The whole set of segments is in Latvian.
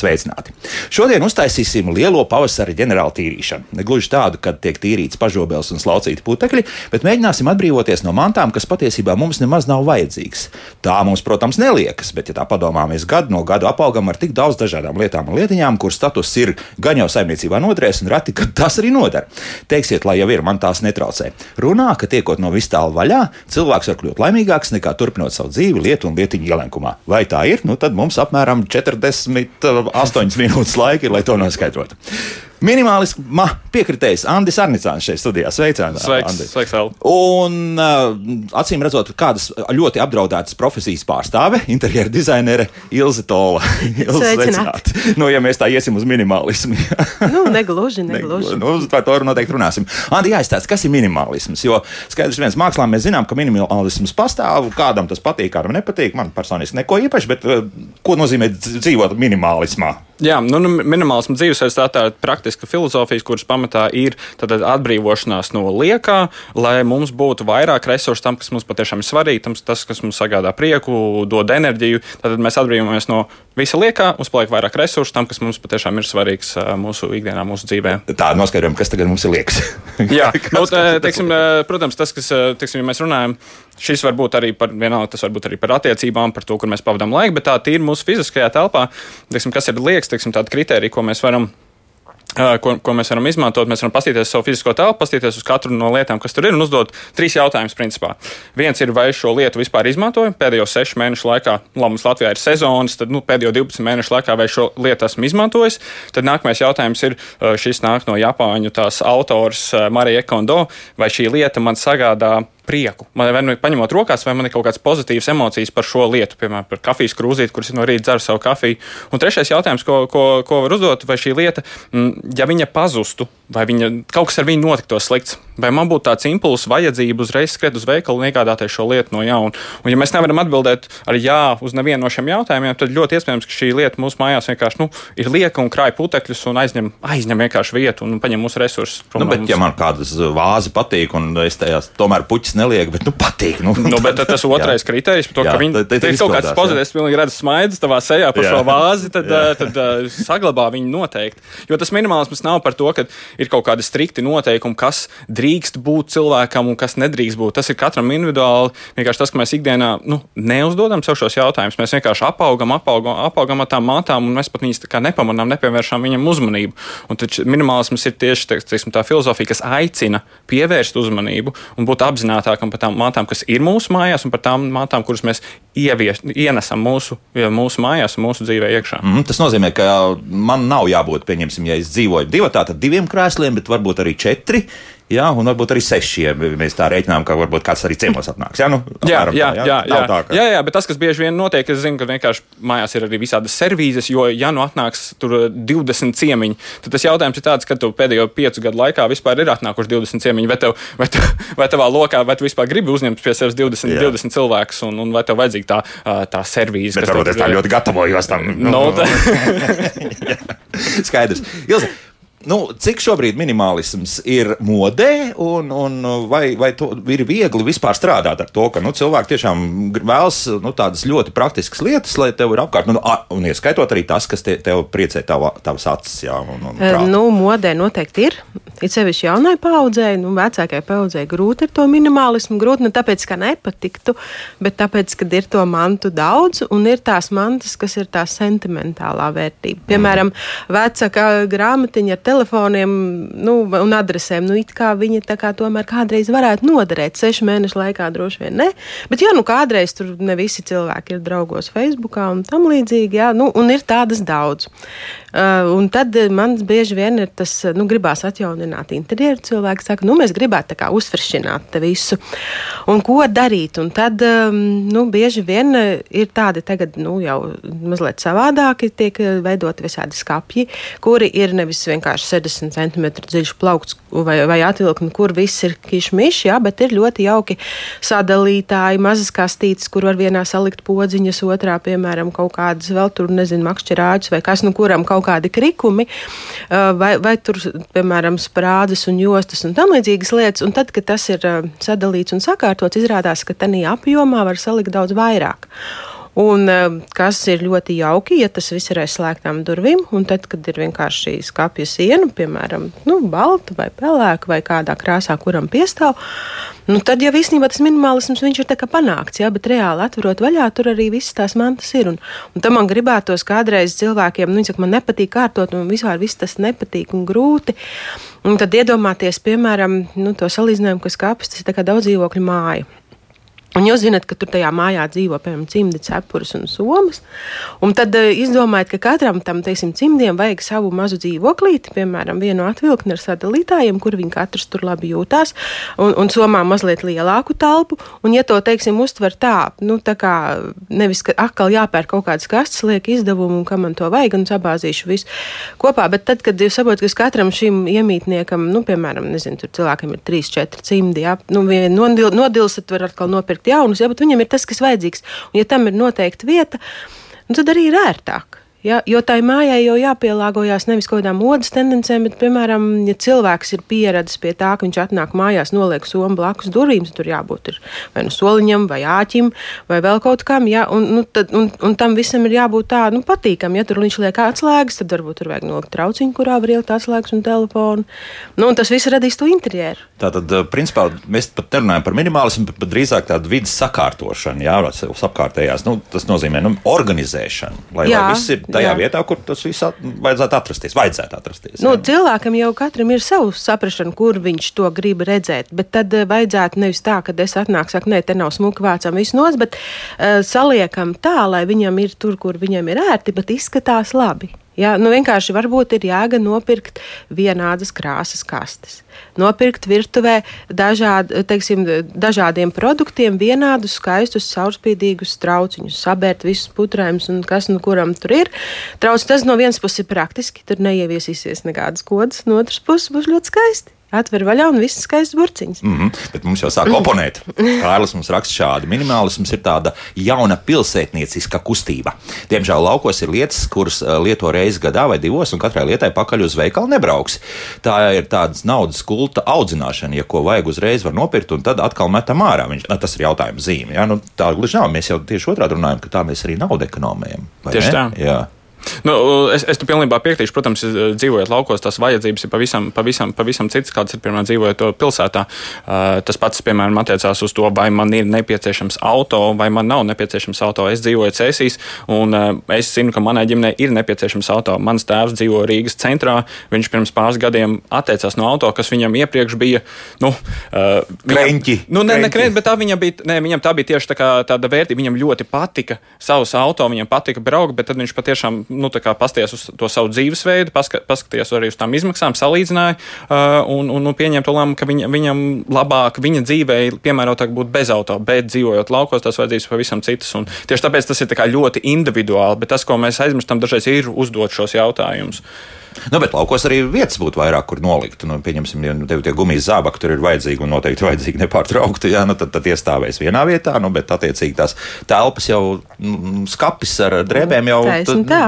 sveicināti! Šodien uztaisīsim lielo pavasara ģenerāla tīrīšanu. Ne gluži tādu, kad tiek tīrīts pažobels un slaucīti putekļi, bet mēģināsim atbrīvoties no mantām, kas patiesībā mums nemaz nav vajadzīgas. Tā mums, protams, neliekas, bet, ja tā padomā, mēs gadu no gada apaugam ar tik daudz dažādām lietām un lietiņām, kur status ir gan jau saimniecībā noderēs, un reti, kad tas arī noder. Teiksiet, lai jau ir, man tās netraucē. Runā, ka tiekot no vis tālu vaļā, cilvēks var kļūt laimīgāks nekā turpinot savu dzīvi lietu un lietiņu ielenkumā. Vai tā ir? Nu, tad mums apmēram 40 8 minūtes laika ir, lai to noskaidrotu. Minimālisma piekritējs Andris Arnicāns šeit studijā. Sveicināts! Sveiks, sveiks. Un uh, acīm redzot, kādas ļoti apdraudētas profesijas pārstāve, interjera dizainere Ilze Tola. Sveicināt! Nu, ja mēs tā iesim uz minimālismu. nu, negluži, negluži. Nu, par to noteikti runāsim. Andi, jāizstāsta, kas ir minimālisms, jo skaidrs viens mākslā mēs zinām, ka minimālisms pastāv, kādam tas patīk, kādam nepatīk. Man personiski neko īpaši, bet uh, ko nozīmē dzīvot minimālismā? Jā, nu, nu minimālisms tā ir praktiska filozofija, kuras pamatā ir atbrīvošanās no liekā, lai mums būtu vairāk resursu tam, kas mums patiešām ir svarīgi, tam, tas, kas mums sagādā prieku, dod enerģiju. Tad mēs atbrīvojamies no visa liekā, mums paliek vairāk resursu tam, kas mums patiešām ir svarīgs mūsu ikdienā, mūsu dzīvē. Tā noskaidrojam, kas tagad mums ir liekas. Jā, nu, teiksim, protams, tas, kas, teiksim, ja mēs runājam Šis var būt arī par, vienalga, tas var būt arī par attiecībām, par to, kur mēs pavadām laiku, bet tā ir mūsu fiziskajā telpā, teiksim, kas ir liekas, teiksim, tāda kriterija, ko mēs varam Ko, ko mēs varam izmantot? Mēs varam paskatīties savu fizisko telpu, paskatīties uz katru no lietām, kas tur ir, un uzdot trīs jautājumus. Principā. Viens ir, vai šo lietu vispār izmantoju pēdējo sešu mēnešu laikā. Labi, mums Latvijā ir sezonas, tad nu, pēdējo 12 mēnešu laikā vai šo lietu esmu izmantojis. Tad nākamais jautājums ir, šis nāk no Japāņu tās autors Marija Ekondo, vai šī lieta man sagādā prieku. Man vai nu paņemot rokās, vai man ir kaut kādas pozitīvas emocijas par šo lietu, piemēram, par kafijas krūzīti, kuras no rīta dzer savu kafiju. Un trešais jautājums, ko, ko, ko var uzdot, vai šī lieta, mm, ja viņa pazustu, vai viņa, kaut kas ar viņu notiktos slikts, vai man būtu tāds impulss, vajadzība uzreiz skriet uz veikalu un iegādāties šo lietu no jauna. Un, ja mēs nevaram atbildēt ar jā uz nevienu no šiem jautājumiem, tad ļoti iespējams, ka šī lieta mūsu mājās vienkārši nu, ir lieka un krāj putekļus un aizņem, aizņem vienkārši vietu un paņem mūsu resursus. Nu, bet, mums. ja man kādas vāzi patīk un es tajās tomēr puķis neliek, bet nu, patīk. Nu, nu, bet tas otrais kriterijs, to, jā, ka viņi tad kaut kāds pozitīvs, pilnīgi redz smaidas tavā sejā par jā. šo vāzi, tad, jā. tad, tad uh, saglabā viņu noteikti. Jo tas minimālisms nav par to, ka ir kaut kādi strikti noteikumi, kas drīkst būt cilvēkam un kas nedrīkst būt. Tas ir katram individuāli. Vienkārši tas, ka mēs ikdienā nu, neuzdodam sev šos jautājumus, mēs vienkārši apaugam, apaugam, apaugam ar tām mātām, un mēs pat viņus nepamanām, nepievēršam viņam uzmanību. Un tad minimālisms ir tieši teiksim, tā filozofija, kas aicina pievērst uzmanību un būt apzinātākam par tām mātām, kas ir mūsu mājās, un par tām mātām, kuras mēs ievies, ienesam mūsu, mūsu mājās mūsu dzīvē iekšā. Mm, tas nozīmē, ka man nav jābūt, pieņemsim, ja es dzīvoju divi, tātad diviem krēsliem, bet varbūt arī četri Jā, un varbūt arī sešiem. Mēs tā reiķinām, ka varbūt kāds arī ciemos atnāks. Jā, nu, jā, jā, tā, jā, jā, jā. Tā, ka... jā, jā, bet tas, kas bieži vien notiek, es zinu, ka vienkārši mājās ir arī visādas servīzes, jo, ja nu atnāks tur 20 ciemiņi, tad tas jautājums ir tāds, ka tu pēdējo piecu gadu laikā vispār ir atnākuši 20 ciemiņi, vai, tev, vai, tev, vai tavā lokā, vai tu vispār gribi uzņemt pie sevis 20, jā. 20 cilvēkus, un, un vai tev vajadzīga tā, tā servīze. Bet varbūt es tā ļoti gatavojos tam. Nu, no, tā... Skaidrs. Ilze, Nu, cik šobrīd minimālisms ir modē, un, un vai, vai ir viegli vispār strādāt ar to, ka nu, cilvēki tiešām vēlas nu, tādas ļoti praktiskas lietas, lai tev ir apkārt, nu, un ieskaitot arī tas, kas te, tev priecē tava, tavas acis. Jā, un, un prāt. nu, modē noteikti ir. Ir sevišķi jaunai paudzei, nu, vecākai paudzei grūti ar to minimālismu. Grūti ne tāpēc, ka nepatiktu, bet tāpēc, ka ir to mantu daudz, un ir tās mantas, kas ir tā sentimentālā vērtība. Piemēram, mm. vecākā grāmatiņa ar telefoniem nu, un adresēm, nu, it kā viņi kā tomēr kādreiz varētu noderēt. Sešu mēnešu laikā droši vien ne. Bet, jā, nu, kādreiz tur ne visi cilvēki ir draugos Facebookā un tam līdzīgi, jā, nu, un ir tādas daudz. Uh, un tad man bieži vien ir tas, nu, gribās atjaunināt interjeru. Cilvēki saka, nu, mēs gribētu tā kā uzfrišināt visu. Un ko darīt? Un tad, um, nu, bieži vien ir tādi tagad, nu, jau mazliet savādāki, tiek veidoti visādi skapji, kuri ir nevis vienkārši 60 cm dziļš plaukts vai, vai atvilkni, kur viss ir kišmišs, jā, bet ir ļoti jauki sadalītāji, mazas kastītes, kur var vienā salikt podziņas, otrā, piemēram, kaut kādas vēl tur, nezinu, makšķerāģis vai kas, nu, kuram kaut kādi krikumi, vai, vai tur, piemēram, sprādzes un jostas un tam līdzīgas lietas. Un tad, kad tas ir sadalīts un sakārtots, izrādās, ka tādā apjomā var salikt daudz vairāk. Un, eh, kas ir ļoti jauki, ja tas viss ir aizslēgtām durvīm, un tad, kad ir vienkārši skāpja siena, piemēram, nu, balta vai pelēka vai kādā krāsā, kuram piestāv, nu, tad jau īstenībā tas minimālisms ir panākts, jā, bet reāli atverot vaļā, tur arī viss tās mantas ir. Un, un tam man gribētos kādreiz cilvēkiem, nu, viņi saka, man nepatīk kārtot, un vispār viss tas nepatīk un grūti. Un tad iedomāties, piemēram, nu, to salīdzinājumu, ka skāpis tas ir kā daudz dzīvokļu māja. Un jūs zināt, ka tur tajā mājā dzīvo piemēram cimdi, cepures un somas. Un tad uh, izdomājiet, ka katram tam teiksim, cimdiem vajag savu mazu dzīvoklīti, piemēram, vienu atvilkni ar sadalītājiem, kur viņi katrs tur labi jūtās, un, un somā mazliet lielāku telpu. Un, ja to, teiksim, uztver tā, nu, tā kā nevis, ka atkal jāpērk kaut kādas kastes, liek izdevumu, un kam man to vajag, un sabāzīšu visu kopā, bet tad, kad jūs saprotat, ka katram šim iemītniekam, nu, piemēram, nezinu, tur cilvēkam ir trīs, četri cimdi, jā, nu, nodils, tad var atkal nopirkt nopirkt jaunus, ja, bet viņam ir tas, kas vajadzīgs. Un, ja tam ir noteikta vieta, nu, tad arī ir ērtāk. Ja, jo tai mājai jau jāpielāgojas nevis kaut kādām modes tendencēm, bet, piemēram, ja cilvēks ir pieradis pie tā, ka viņš atnāk mājās, noliek somu blakus durvīm, tur jābūt ir, vai nu soliņam, vai āķim, vai vēl kaut kam. Ja, un, nu, tad, un, un tam visam ir jābūt tā, nu, patīkam. Ja tur viņš liek atslēgas, tad varbūt tur vajag nolikt trauciņu, kurā var ielikt atslēgas un telefonu. Nu, un tas viss radīs to interjeru. Tātad, eh, principā, mēs pat nerunājam par minimālismu, bet drīzāk tādu vidas sakārtošanu, jā, apkārtējās. Nu, tas nozīmē nu, organizēšanu, lai, jā, lai viss ir tajā jā. vietā, kur tas viss at, vajadzētu atrasties. Vajadzētu atrasties nu, cilvēkam jau katram ir savu saprāšanu, kur viņš to grib redzēt. Bet tad uh, vajadzētu nevis tā, ka es atnāku, saku, nē, te nav smuka vācam visu nos, bet uh, saliekam tā, lai viņam ir tur, kur viņam ir ērti, bet izskatās labi. Jā, nu vienkārši varbūt ir jēga nopirkt vienādas krāsas kastes. Nopirkt virtuvē dažād, teiksim, dažādiem produktiem vienādus, skaistus, caurspīdīgus trauciņus, sabērt visus putrējumus un kas nu kuram tur ir. Trauc tas no vienas puses ir praktiski, tur neieviesīsies nekādas kodas, no otras puses būs ļoti skaisti. Atver vaļā un viss skaists burciņš. Mm -hmm, bet mums jau sāk oponēt. Kārlis mums raksta šādi. Minimālisms ir tāda jauna pilsētnieciska kustība. Diemžēl laukos ir lietas, kuras eh, lieto reizi gadā vai divos, un katrai lietai pakaļ uz veikalu nebrauks. Tā ir tādas naudas kulta audzināšana, ja ko vajag uzreiz var nopirkt, un tad atkal metam ārā. Viņš, na, tas ir jautājums zīme. Ja? Nu, tā gluži nav. Mēs jau tieši otrādi runājam, ka tā mēs arī naudu ekonomējam. Tieši ne? tā. Jā. Nu, es, es tam pilnībā piekrītu. Protams, dzīvojot laukos, tās vajadzības ir pavisam, pavisam, pavisam citas, kādas ir piemēram dzīvojot pilsētā. Uh, tas pats, piemēram, attiecās uz to, vai man ir nepieciešams auto vai man nav nepieciešams auto. Es dzīvoju Cēsīs, un uh, es zinu, ka manai ģimenei ir nepieciešams auto. Mans tēvs dzīvo Rīgas centrā. Viņš pirms pāris gadiem atteicās no auto, kas viņam iepriekš bija. Nu, uh, Kreņķi. Nu, ne, ne kreņķi, bet tā viņam bija, ne, viņam tā bija tieši tā kā, tāda vērtība. Viņam ļoti patika savs auto, viņam patika braukt, bet tad viņš patiešām nu, pasties uz to savu dzīvesveidu, paska, paskaties arī uz tām izmaksām, salīdzināja uh, un, un, un pieņem to lēmumu, ka viņa, viņam labāk viņa dzīvē piemērotāk būt bez auto, bet dzīvojot laukos, tas vajadzības pavisam citas. Un tieši tāpēc tas ir ļoti individuāli, bet tas, ko mēs aizmirstam, dažreiz ir uzdot šos jautājumus. Nu, bet laukos arī vietas būtu vairāk, kur nolikt. Nu, pieņemsim, ja nu, tev tie gumijas zābaki tur ir vajadzīgi un noteikti vajadzīgi nepārtraukti. Jā, nu, tad, tad iestāvēs vienā vietā, nu, bet attiecīgi tās telpas jau nu, skapis ar drēbēm jau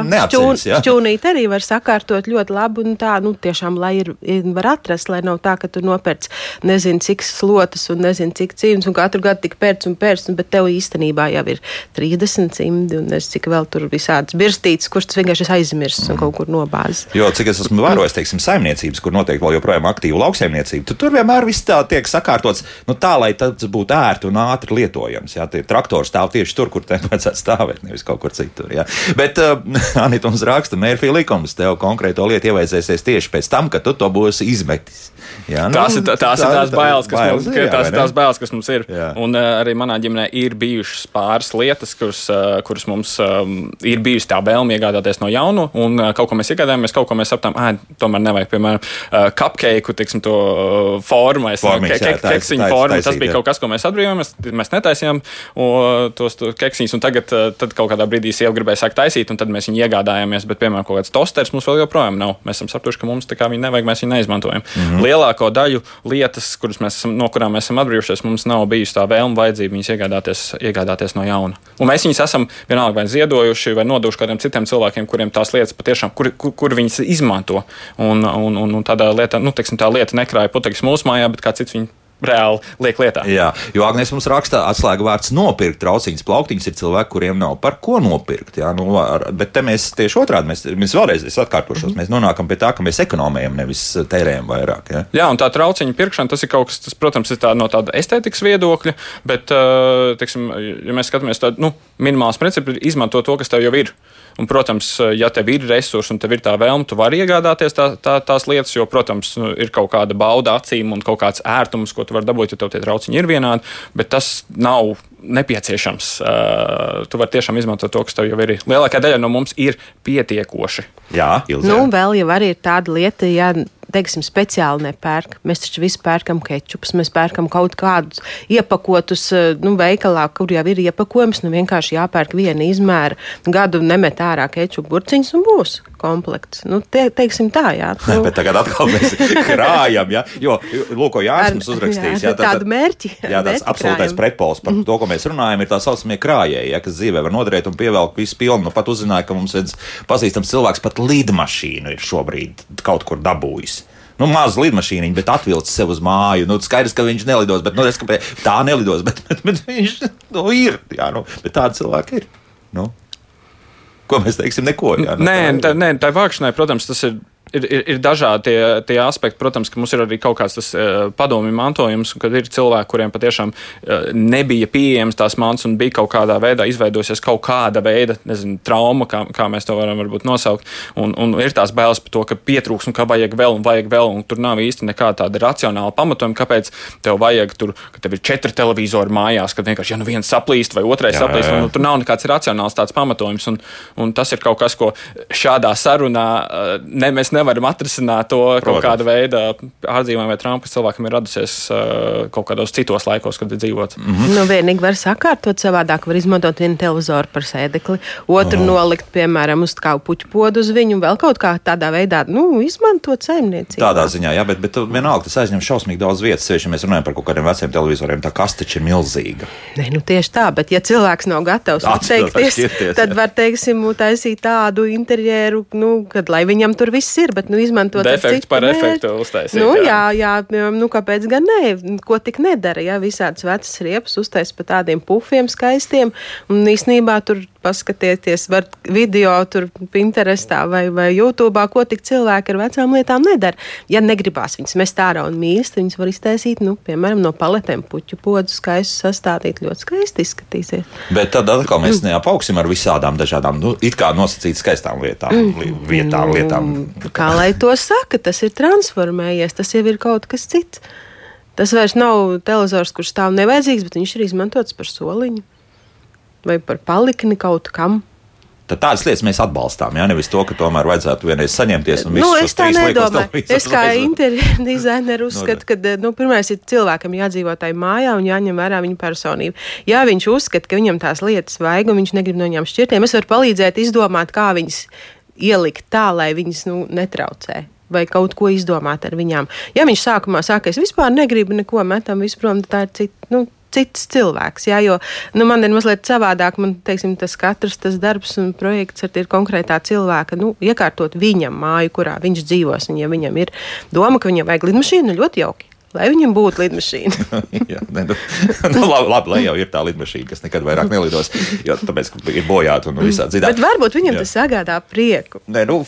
neatceras. Šķūnīt arī var sakārtot ļoti labi un tā, nu, tiešām, lai ir, var atrast, lai nav tā, ka tu nopērc nezinu cik slotas un nezinu cik cīms un katru gadu tik pērc un pērc, un, bet tev īstenībā jau ir 30 cimdi un es cik vēl tur visādas birstītes, kurš tas vienkārši aizmirsts un kaut kur nobāzis. Jo cik es esmu vērojis, teiksim, saimniecības, kur noteikti vēl joprojām aktīva lauksaimniecība, tad tur vienmēr viss tā tiek sakārtots nu, tā, lai tas būtu ērti un ātri lietojams. Jā, tie traktori stāv tieši tur, kur tiem vajadzētu stāvēt, nevis kaut kur citur. Jā. Bet uh, Anita mums raksta, Mērfija likums tev konkrēto lietu ievajadzēsies tieši pēc tam, kad tu to būsi izmetis. Jā, nu, tās ir, tās, tā, ir tās bailes, kas, bailes, mums, jā, tās, tās bailes, kas mums ir. Jā. Un uh, arī manā ģimenē ir bijušas pāris lietas, kuras, uh, kuras mums um, ir bijusi tā vēlme iegādāties no jaunu, un uh, kaut ko mēs iegādājāmies, kaut ko mēs sapratām, ah, tomēr nevajag, piemēram, cupcake, tiksim, to formu, ke, ke, keksiņu formu. Tas bija kaut kas, ko mēs atbrīvojāmies, mēs netaisījām tos to keksiņus, un tagad tad kaut kādā brīdī sieva gribēja sākt taisīt, un tad mēs viņu iegādājāmies, bet, piemēram, kaut kāds tosters mums vēl joprojām nav. Mēs esam sapratuši, ka mums tā kā viņi nevajag, mēs viņu neizmantojam. Mm -hmm. Lielā lielāko daļu lietas, mēs esam, no kurām mēs esam atbrīvojušies, mums nav bijusi tā vēlme, vajadzība viņas iegādāties, iegādāties no jauna. Un mēs viņus esam vienalga vai ziedojuši, vai nodevuši kādiem citiem cilvēkiem, kuriem tās lietas patiešām, kur, kur, kur viņas izmanto. Un, un, un, un tādā lietā, nu, teiksim, tā lieta nekrāja putekļus mūsu mājā, bet kāds cits viņu reāli liek lietā. Jā, jo Agnēs mums raksta, atslēga vārds nopirkt trauciņas, plauktiņas ir cilvēki, kuriem nav par ko nopirkt. Jā, nu, ar, bet te mēs tieši otrādi, mēs, mēs vēlreiz atkārtošos, mēs nonākam pie tā, ka mēs ekonomējam, nevis tērējam vairāk. Jā, jā un tā trauciņa pirkšana, tas ir kaut kas, tas, protams, ir tā, no tāda estētikas viedokļa, bet, teiksim, ja mēs skatāmies tādu, nu, minimāls princips ir izmantot to, kas tev jau ir. Un, protams, ja tev ir resursi un tev ir tā vēlme, tu vari iegādāties tā, tā, tās lietas, jo, protams, nu, ir kaut kāda bauda acīm un kaut kāds ērtums, ko tu vari dabūt, ja tev tie trauciņi ir vienādi, bet tas nav nepieciešams. Uh, tu vari tiešām izmantot to, kas tev jau ir. Lielākā daļa no mums ir pietiekoši. Jā, ilzē. Nu, vēl jau arī ir tāda lieta, ja teiksim, speciāli nepērk. Mēs taču visi pērkam kečupus, mēs pērkam kaut kādus iepakotus, eh, nu, veikalā, kur jau ir iepakojums, nu, vienkārši jāpērk viena izmēra, gadu nemet ārā kečupu burciņus un būs komplekts. Nu, te, teiksim tā, jā. Nu. Bet tagad atkal mēs krājam, jā, jo, lūk, Jānis uzrakstījis. Jā, jā, tā, tādu mērķi. Jā, tāds absolūtais pretpols par mm. to, ko mēs runājam, ir tā saucamie krājēji, ja, kas dzīvē var noderēt un pievelk visu pilnu. Nu, pat uzzināja, ka mums viens pazīstams cilvēks pat lidmašīnu ir šobrīd kaut kur dabūjis nu, mazu lidmašīnu, bet atvilcis sev uz māju. Nu, skaidrs, ka viņš nelidos, bet nu, es, tā nelidos, bet, bet, bet viņš nu, ir. Jā, nu, bet tādi cilvēki ir. Nu. Ko mēs teiksim, neko. Jā, nu, nē, tā, nē, tā vākšanai, protams, tas ir ir, ir, ir dažādi tie, tie aspekti. Protams, ka mums ir arī kaut kāds tas uh, padomju mantojums, kad ir cilvēki, kuriem patiešām uh, nebija pieejams tās mans un bija kaut kādā veidā izveidojusies kaut kāda veida nezinu, trauma, kā, kā mēs to varam nosaukt. Un, un ir tās bailes par to, ka pietrūks un ka vajag vēl un vajag vēl, un tur nav īsti nekāda tāda racionāla pamatojuma, kāpēc tev vajag tur, ka tev ir četri televizori mājās, kad vienkārši ja nu viens saplīst vai otrais jā, saplīst, jā, jā. Un, un tur nav nekāds racionāls tāds pamatojums. Un, un tas ir kaut kas, ko šādā sarunā uh, ne, mēs nevaram nevaram atrisināt to Protams. kaut kāda veida ārdzīvību vai traumu, kas cilvēkam ir radusies uh, kaut kādos citos laikos, kad ir dzīvots. Mm -hmm. nu, vienīgi var sakārtot savādāk, var izmantot vienu televizoru par sēdekli, otru oh. nolikt, piemēram, uz kā puķu podu uz viņu, vēl kaut kā tādā veidā nu, izmantot saimniecību. Tādā ziņā, jā, bet, bet vienalga tas aizņem šausmīgi daudz vietas, ja mēs runājam par kaut kādiem veciem televizoriem, tā kaste ir milzīga. Nē, nu tieši tā, bet ja cilvēks nav gatavs atteikties, tad var, teiksim, taisīt tādu interjeru, nu, kad lai viņam tur viss ir ir, bet nu, izmantot defektu par efektu uztaisīt. Nu, jā, jā, jā nu, kāpēc gan nē? Ko tik nedara? Jā, visādas vecas riepas uztaisīt pa tādiem pufiem skaistiem. Un īsnībā tur paskatieties, var video tur Pinterestā vai, vai YouTube, ko tik cilvēki ar vecām lietām nedara. Ja negribās viņas mest ārā un mīlest, viņas var iztaisīt, nu, piemēram, no paletēm puķu podu skaistu sastādīt, ļoti skaisti izskatīsies. Bet tad atkal mēs neapaugsim ar visādām dažādām, nu, it kā nosacīt skaistām lietām, mm. vietām, nu, lietām. Kā lai to saka, tas ir transformējies, tas jau ir kaut kas cits. Tas vairs nav televizors, kurš stāv nevajadzīgs, bet viņš ir izmantots par soliņu vai par palikni kaut kam. Tad tādas lietas mēs atbalstām. Jā, nevis to, ka tomēr vajadzētu vienreiz saņemties un nu, es tā nedomāju. Es kā interjeru dizaineru uzskatu, ka nu, pirmais ir cilvēkam jādzīvot tajā mājā un jāņem vērā viņa personība. Ja viņš uzskata, ka viņam tās lietas vajag un viņš negrib no viņām šķirtiem, es varu palīdzēt izdomāt, kā viņas ielikt tā, lai viņas nu, netraucē vai kaut ko izdomāt ar viņām. Ja viņš sākumā saka, es vispār negribu neko metam, vispār tā ir cita. Nu, cits cilvēks. Jā, jo nu, man ir mazliet savādāk. Man teiksim, tas katrs tas darbs un projekts ir konkrētā cilvēka. Nu, iekārtot viņam māju, kurā viņš dzīvos. Un, ja viņam ir doma, ka viņam vajag lidmašīnu, nu, ļoti jauki lai viņam būtu lidmašīna. Jā, ne, nu, nu, labi, labi, lai jau ir tā lidmašīna, kas nekad vairāk nelidos, jo tāpēc ir bojāta un visādi dzirdēta. Bet varbūt viņam jā. tas sagādā prieku. Nē, nu,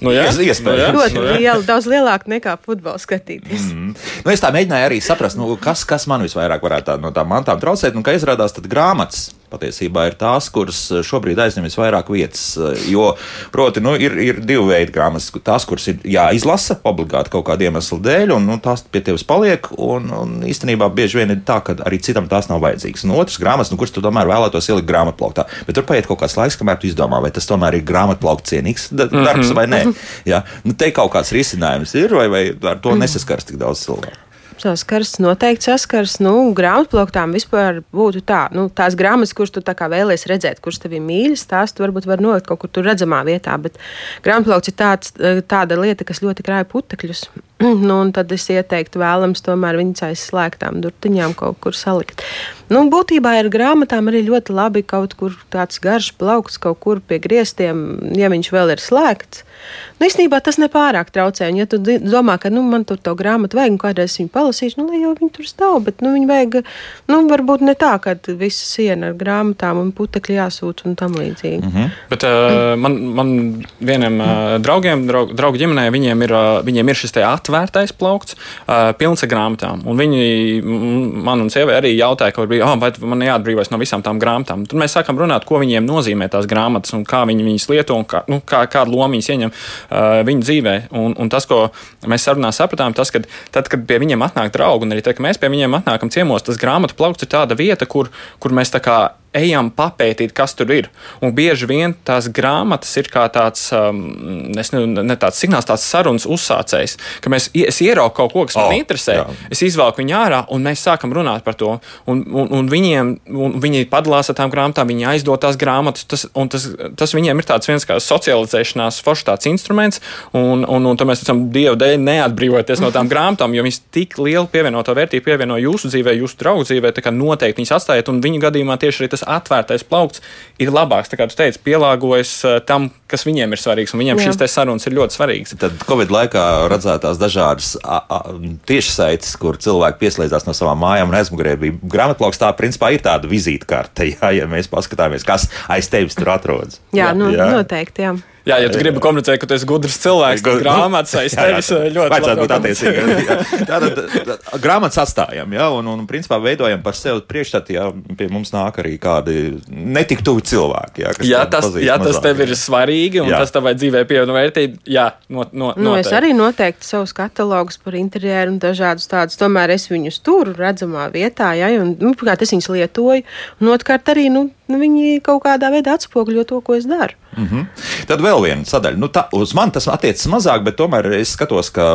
nu jā, iespējams. Ļoti nu, liela, daudz lielāka nekā futbola skatīties. Mm. Nu, es tā mēģināju arī saprast, nu, kas, kas man visvairāk varētu tā, no tām mantām traucēt, un kā izrādās, tad grāmatas patiesībā ir tās, kuras šobrīd aizņem visvairāk vietas. Jo, proti, nu, ir, ir divi veidi grāmatas. Tās, kuras ir jāizlasa obligāti kaut kāda iemesla dēļ, un nu, tās pie tevis paliek. Un, un īstenībā bieži vien ir tā, ka arī citam tās nav vajadzīgas. Un otrs grāmatas, nu, kuras tu tomēr vēlētos ielikt grāmatplauktā. Bet tur paiet kaut kāds laiks, kamēr tu izdomā, vai tas tomēr ir grāmatplaukta cienīgs darbs mm -hmm. vai nē. Ja? Nu, te kaut kāds risinājums ir, vai, vai ar to nesaskars tik daudz cilvēku. Saskars, noteikti saskars. Nu, grāmatplauktām vispār būtu tā, nu, tās grāmatas, kuras tu vēlēsies redzēt, kuras tev mīļas, tās tu varbūt var nolikt kaut kur tur redzamā vietā. Bet grāmatplaukts ir tāds, tāda lieta, kas ļoti krāja putekļus. Nu, tad es ieteiktu vēlams tomēr viņas aizslēgtām durtiņām kaut kur salikt. Nu, būtībā ar grāmatām arī ļoti labi kaut kur tāds garš plaukts, kaut kur pie griestiem, ja viņš vēl ir slēgts. Nu, īstenībā tas nepārāk traucē. Un, ja tu domā, ka nu, man tur to grāmatu vajag, un kādreiz viņu palasīšu, nu, lai jau viņi tur stāv, bet nu, viņi vajag, nu, varbūt ne tā, ka visa siena ar grāmatām un putekļi jāsūt un tam līdzīgi. Mm -hmm. Bet uh, man, man vieniem uh, draugiem, draug, draugu ģimenē, viņiem ir, uh, viņiem ir šis te atvērtais plaukts, uh, pilns ar grāmatām. Un viņi man un sievai arī jautāja, ka bija, oh, vai man jāatbrīvojas no visām tām grāmatām. Tad mēs sākam runāt, ko viņiem nozīmē tās grāmatas un kā viņi viņas lieto un kā, nu, kā, kādu lomu viņas ieņem uh, viņu dzīvē. Un, un tas, ko mēs sarunā sapratām, tas, ka tad, kad pie viņiem atnāk draugi, un arī tad, kad mēs pie viņiem atnākam ciemos, tas grāmatu plaukts ir tāda vieta, kur, kur mēs tā kā ejam papētīt, kas tur ir. Un bieži vien tās grāmatas ir kā tāds, um, nezinu, ne tāds signāls, tāds sarunas uzsācējs, ka mēs, es ieraugu kaut ko, kas oh, man interesē, jā. es izvelku viņu ārā un mēs sākam runāt par to. Un, un, un viņiem, un viņi padalās ar tām grāmatām, viņi aizdod tās grāmatas, tas, un tas, tas viņiem ir tāds viens kā socializēšanās foršs tāds instruments, un, un, un tad mēs ticam, Dievu dēļ neatbrīvoties no tām grāmatām, jo viņas tik lielu pievienoto vērtību pievieno jūsu dzīvē, jūsu draugu dzīvē, tā kā noteikti viņas atstājiet, un viņu gadījumā tieši arī tas atvērtais plaukts ir labāks. Tā kā tu teici, pielāgojas uh, tam, kas viņiem ir svarīgs, un viņiem Jā. šīs sarunas ir ļoti svarīgas. Tad Covid laikā redzētās dažādas tiešsaites, kur cilvēki pieslēdzās no savām mājām, un aizmugurē bija grāmatplauks. Tā principā ir tāda vizītkarte, ja, ja mēs paskatāmies, kas aiz tevis tur atrodas. Jā, jā, nu, jā. noteikti. Jā. Jā, ja tu gribi komunicēt, ka tu esi gudrs cilvēks, tad grāmatas aiz tevis ļoti vajadzētu būt attiecīgi. Tātad grāmatas atstājam, jā, un, un principā veidojam par sevi priekšstatu, ja pie mums nāk arī kādi netik tuvi cilvēki. Jā, jā tas, jā, tas tev ir svarīgi, un jā. tas tavai dzīvē pievieno vērtību. Jā, no, no, nu, es arī noteikti savus katalogus par interjeru un dažādus tādus, tomēr es viņus turu redzamā vietā, jā, un, nu, pirmkārt, es viņus lietoju, un otrkārt arī, nu, nu, viņi kaut kādā veidā atspoguļo to, ko es daru. Mm -hmm. Tad vēl viena sadaļa. Nu, tā, uz mani tas attiecas mazāk, bet tomēr es skatos, ka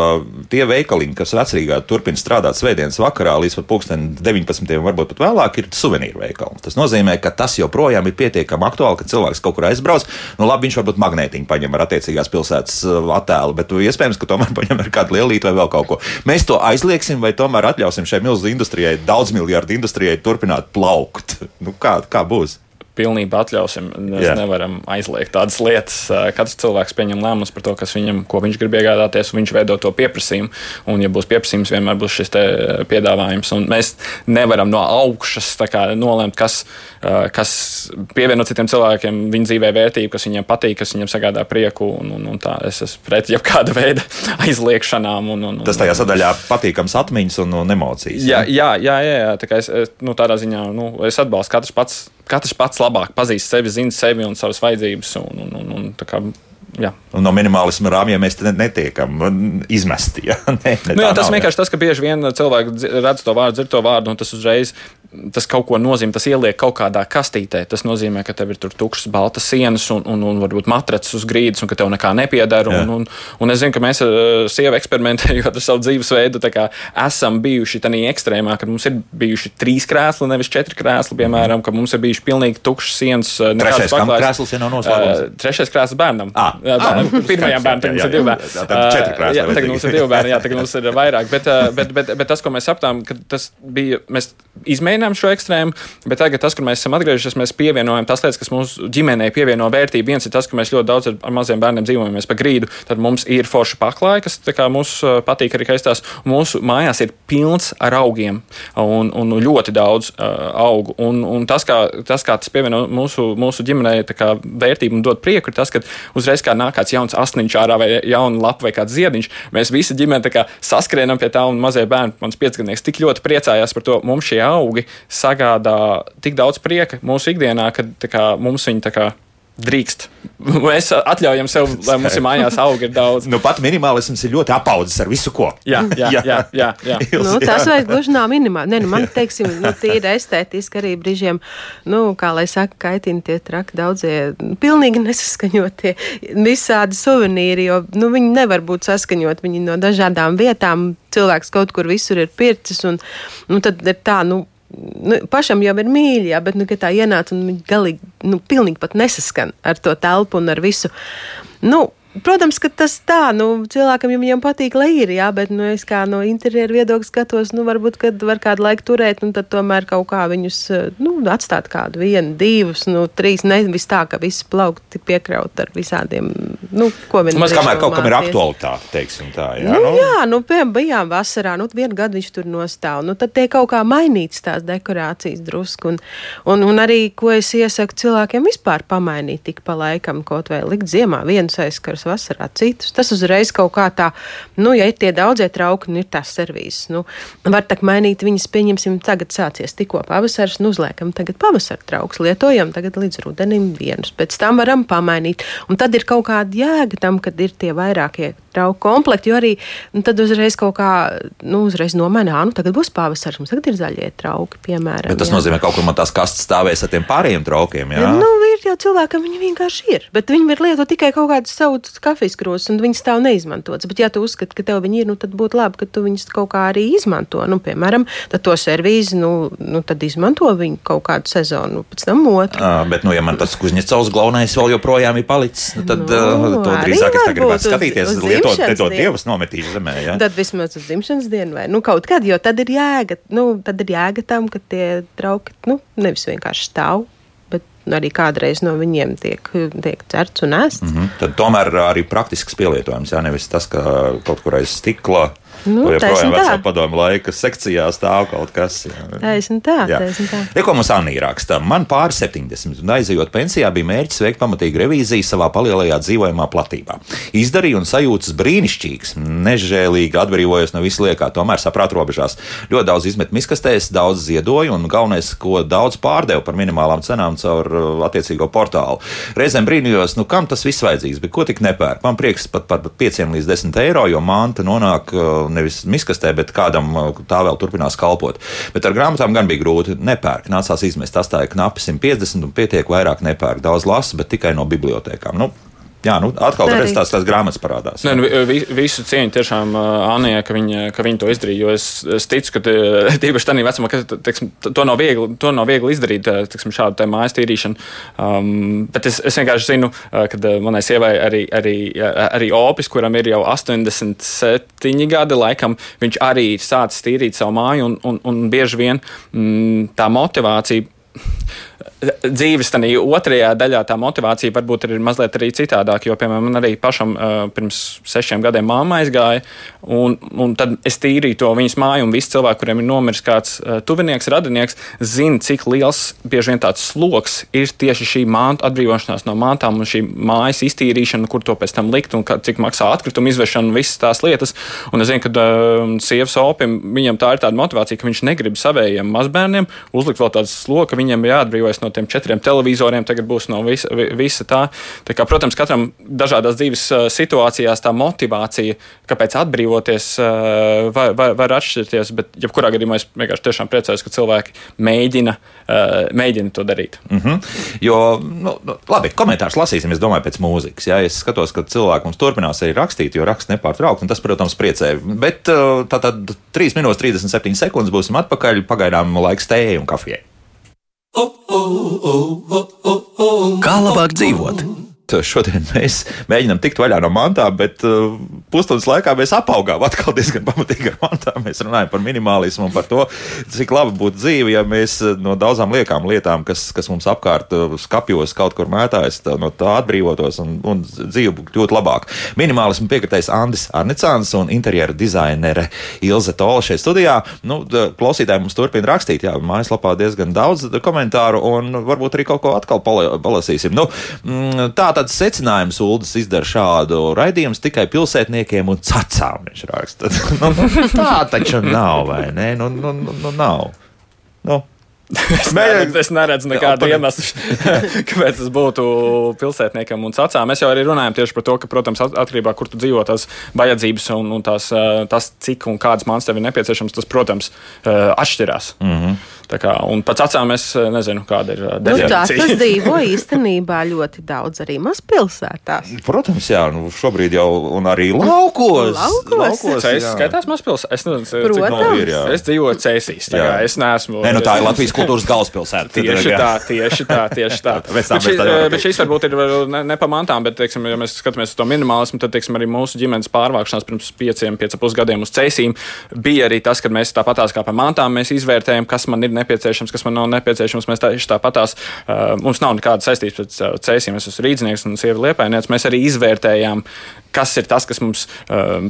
tie veikaliņi, kas vecrīgā turpina strādāt svētdienas vakarā līdz pat 19. varbūt pat vēlāk, ir suvenīru veikali. Tas nozīmē, ka tas joprojām ir pietiekami aktuāli, ka cilvēks kaut kur aizbrauc. Nu, labi, viņš varbūt magnētiņu paņem ar attiecīgās pilsētas uh, attēlu, bet iespējams, ka tomēr paņem ar kādu lielīti vai vēl kaut ko. Mēs to aizliegsim vai tomēr atļausim šai milzu industrijai, daudz miljardu industrijai turpināt plaukt. Nu, kā, kā būs? Pilnībā atļausim. Mēs Jā. nevaram aizliegt tādas lietas. Katrs cilvēks pieņem lēmumus par to, kas viņam, ko viņš grib iegādāties, un viņš veido to pieprasījumu. Un, ja būs pieprasījums, vienmēr būs šis piedāvājums. Un mēs nevaram no augšas nolēmt, kas, kas pievieno citiem cilvēkiem viņa dzīvē vērtību, kas viņiem patīk, kas viņiem sagādā prieku. Un, un, un tā, es esmu pret jebkāda veida aizliekšanām. Un, un, Tas tajā sadaļā patīkams atmiņas un, un emocijas. Jā, jā, jā, jā, jā tā kā es, nu, tādā ziņā nu, es atbalstu katrs pats katrs pats labāk pazīst sevi, zina sevi un savas vajadzības. Un, un, un, un, Jā. Un no minimālisma rāmjiem mēs netiekam izmesti. Ja? Ne, ne nu, jā, tas vienkārši tas, ka bieži vien cilvēki redz to vārdu, dzird to vārdu, un tas uzreiz tas kaut ko nozīmē, tas ieliek kaut kādā kastītē. Tas nozīmē, ka tev ir tur tukšas, baltas sienas un, un, un varbūt matracis uz grīdas, un ka tev nekā nepiedara. Un, un, un es zinu, ka mēs ar uh, sievu eksperimentējot ar savu dzīvesveidu, esam bijuši tādā ekstrēmā, ka mums ir bijuši trīs krēsli, nevis četri krēsli, piemēram, ka mums ir bijuši pilnīgi tukšas sienas. Uh, trešais krēsls ir no noslēgums. Uh, trešais krēsls bērnam. Ah, jā, bērnam. Ah, pirmajam bērnam, tagad ir divi bērni. Tad četri krēsli. Jā, tagad mums ir divi bērni, jā, tagad mums ir vairāk. Bet, bet, bet, bet tas, ko mēs sapratām, ka tas bija, mēs izmēģinājām mēģinām šo ekstrēmu, bet tagad, tas, kur mēs esam atgriežies, mēs pievienojam tās lietas, kas mūsu ģimenei pievieno vērtību. Viens ir tas, ka mēs ļoti daudz ar, ar maziem bērniem dzīvojamies pa grīdu, tad mums ir forša paklāja, kas mums uh, patīk arī kaistās. Mūsu mājās ir pilns ar augiem un, un ļoti daudz uh, augu. Un, un tas, kā, tas, kā tas pievieno mūsu, mūsu ģimenei vērtību un dod prieku, ir tas, ka uzreiz kā nāk kāds jauns asniņš ārā vai jauna lapa vai kāds ziediņš, mēs visi ģimene saskrienam pie tā un mazie bērni, mans piecgadnieks, tik ļoti priecājās par to. Mums šie augi sagādā tik daudz prieka mūsu ikdienā, ka kā, mums viņi kā, drīkst. Mēs atļaujam sev, lai mums ir mājās augi ir daudz. Nu, pat minimālisms ir ļoti apaudzis ar visu, ko. Jā, jā, jā. jā, jā. nu, tas vajag gluži nav minimāli. Ne, nu, man, teiksim, nu, tīri estētiski arī brīžiem, nu, kā lai saka, kaitina tie traki daudzie, pilnīgi nesaskaņotie visādi suvenīri, jo, nu, viņi nevar būt saskaņot, viņi no dažādām vietām, cilvēks kaut kur visur ir pircis, un, nu, tad ir tā, nu, nu, pašam jau ir mīļi, jā, bet nu, tā ienāca un galīgi, nu, pilnīgi pat nesaskan ar to telpu un ar visu. Nu, protams, ka tas tā, nu, cilvēkam jau viņam patīk, lai ir, jā, bet, nu, es kā no interjera viedokļa skatos, nu, varbūt, kad var kādu laiku turēt, un tad tomēr kaut kā viņus, nu, atstāt kādu vienu, divus, nu, trīs, nevis tā, ka viss plaukti piekraut ar visādiem, nu, ko viņi. Mums kamēr kaut kam ir aktualitāte, teiksim tā, jā. Nu, nu. jā, nu, piemēram, bijām vasarā, nu, vienu gadu viņš tur nostāv, nu, tad tie kaut kā mainīts tās dekorācijas drusku, un, un, un arī, ko es iesaku cilvēkiem vispār pamainīt tik pa laikam, kaut vai likt ziemā vienus aizskars, vasarā citus. Tas uzreiz kaut kā tā, nu, ja ir tie daudzie trauki, nu, ir tās servīzes. Nu, var tā mainīt viņas, pieņemsim, tagad sācies tikko pavasars, nu, uzliekam tagad pavasara trauks, lietojam tagad līdz rudenim vienus, pēc tam varam pamainīt. Un tad ir kaut kāda jēga tam, kad ir tie vairākie trauku komplekti, jo arī nu, tad uzreiz kaut kā, nu, uzreiz nomainā, nu, tagad būs pavasars, mums tagad ir zaļie trauki, piemēram. Bet tas jā. nozīmē, ka kaut kur man tās kastes stāvēs ar tiem pārējiem traukiem, jā? Nu, ir jau cilvēkam, viņi vienkārši ir, bet viņi var lietot tikai kaut kādus savus kafijas krūzes, un viņas stāv neizmantotas. Bet, ja tu uzskati, ka tev viņi ir, nu, tad būtu labi, ka tu viņus kaut kā arī izmanto. Nu, piemēram, to servīzi, nu, nu, tad izmanto viņu kaut kādu sezonu, pēc tam otru. À, bet, nu, ja man tas Kuzņecovs glaunais vēl joprojām ir palicis, nu, tad nu, uh, to drīzāk es gribētu skatīties, uz, uz lietot, lietot dievas nometīs zemē. Ja? Tad vismaz uz dzimšanas dienu vai nu, kaut kad, jo tad ir jēga, nu, tad ir jēga tam, ka tie trauki, nu, nevis vienkārši stāv arī kādreiz no viņiem tiek, tiek certs un ēsts. Mm -hmm. Tad tomēr arī praktisks pielietojums, jā, nevis tas, ka kaut kur aiz stikla Nu, Vai joprojām vecā padomu laika sekcijā stāv kaut kas. Taisn tā, taisn tā. Reko mums Anī raksta, man pāri 70 un aizejot pensijā bija mērķis veikt pamatīgu revīziju savā palielajā dzīvojamā platībā. Izdarīju un sajūtas brīnišķīgs, nežēlīgi atbrīvojos no visu liekā, tomēr saprāt robežās. Ļoti daudz izmet miskastēs, daudz ziedoju un galvenais, ko daudz pārdevu par minimālām cenām caur uh, attiecīgo portālu. Reizēm brīnījos, nu kam tas viss vajadzīgs, bet ko tik nepērk. Man prieks pat par 5 līdz 10 eiro, jo manta nonāk uh, nevis miskastē, bet kādam uh, tā vēl turpinās kalpot. Bet ar grāmatām gan bija grūti. Nepērk, nācās izmest. Tas tā ir knapi 150 un pietiek vairāk nepērk. Daudz lasa, bet tikai no bibliotekām. Nu, Jā, nu, atkal tas tās, tās grāmatas parādās. Nē, nu, visu cieņu tiešām Anijai, ka viņa, ka viņa to izdarīja. Jo es, es ticu, ka tīpaši tādā vecumā, ka teiksim, to, nav viegli, to nav viegli izdarīt, teiksim, šādu mājas tīrīšanu. Um, bet es, es vienkārši zinu, ka manai sievai arī, arī, arī Opis, kuram ir jau 87 gadi, laikam, viņš arī sācis tīrīt savu māju, un, un, un bieži vien mm, tā motivācija dzīves otrajā daļā tā motivācija varbūt ir mazliet arī citādāka. Jo, piemēram, man arī pašam uh, pirms sešiem gadiem māma aizgāja, un, un tad es tīrīju to viņas māju, un visi cilvēki, kuriem ir nomiris kāds uh, tuvinieks, radinieks, zina, cik liels bieži vien tāds sloks ir tieši šī māte atbrīvošanās no mantām un šī mājas iztīrīšana, kur to pēc tam likt un kā, cik maksā atkritumu izvešana un visas tās lietas. Un es zinu, ka uh, sievas opim viņam tā ir tāda motivācija, ka viņš negrib savējiem mazbērniem uzlikt vēl tādu sloku, ka viņiem jāatbrīvojas no no tiem četriem televizoriem, tagad būs no visa, visa tā. tā kā, protams, katram dažādās dzīves situācijās tā motivācija, kāpēc atbrīvoties, var, var, var atšķirties, bet jebkurā gadījumā es vienkārši tiešām priecājos, ka cilvēki mēģina, mēģina to darīt. Mm -hmm. Jo, nu, nu, labi, komentārs lasīsim, es domāju, pēc mūzikas. Jā, es skatos, ka cilvēki mums turpinās arī rakstīt, jo raksts nepārtraukti, un tas, protams, priecē. Bet tā tad 3 minūtes 37 sekundes būsim atpakaļ, pagaidām laiks tējai un kafijai. Kā labāk dzīvot? Šodien mēs mēģinām tikt vaļā no mantām, bet uh, pusstundas laikā mēs apaugām atkal diezgan pamatīgi ar mantām. Mēs runājam par minimālismu un par to, cik labi būtu dzīve, ja mēs uh, no daudzām liekām lietām, kas, kas mums apkārt skapjos kaut kur mētājas, tā, no tā atbrīvotos un, un dzīve būtu ļoti labāka. Minimālismu piekritais Andris Arnicāns un interjera dizainere Ilze Tola šeit studijā. Nu, klausītāji mums turpina rakstīt, jā, mājaslapā diezgan daudz komentāru un varbūt arī kaut ko atkal palasīsim. Nu, mm, tā tāds secinājums Ulas izdara šādu raidījumu tikai pilsētniekiem un cacām. Viņš raksta. nu, nu, tā taču nav, vai ne? Nu, nu, nu, nu nav. Nu. Es neredzu, es neredzu nekādu iemeslu, kāpēc tas būtu pilsētniekam un cacām. Mēs jau arī runājam tieši par to, ka, protams, atkarībā no kur tu dzīvo, tās vajadzības un, un tās, tas, cik un kādas mākslas tev ir nepieciešams, tas, protams, atšķirās. Mm -hmm. Kā, un pats acām es nezinu, kāda ir nu, tā. Tas dzīvo īstenībā ļoti daudz arī mazpilsētās. Protams, jā, nu šobrīd jau un arī laukos. Laukos. laukos Cēsis skaitās mazpilsētā. Es, nu, Protams. ir, jā. es dzīvoju Cēsīs. Es neesmu. Ne, nu, tā ir Latvijas kultūras galvaspilsēta. Tieši tā, tieši tā, tieši tā. bet, šī, bet šīs varbūt ir ne, ne pa mantām, bet, teiksim, ja mēs skatāmies uz to minimālismu, tad, teiksim, arī mūsu ģimenes pārvākšanās pirms pieciem, pieciem pusgadiem uz Cēsīm bija arī tas, ka mēs tāpatās kā pa mantām mēs izvērtējam, kas man ir nepieciešams, kas man nav nepieciešams. Mēs tieši tāpatās, uh, mums nav nekāda saistības pēc uh, ceļiem, es esmu rīznieks un sieva liepainieca. Mēs arī izvērtējām, kas ir tas, kas mums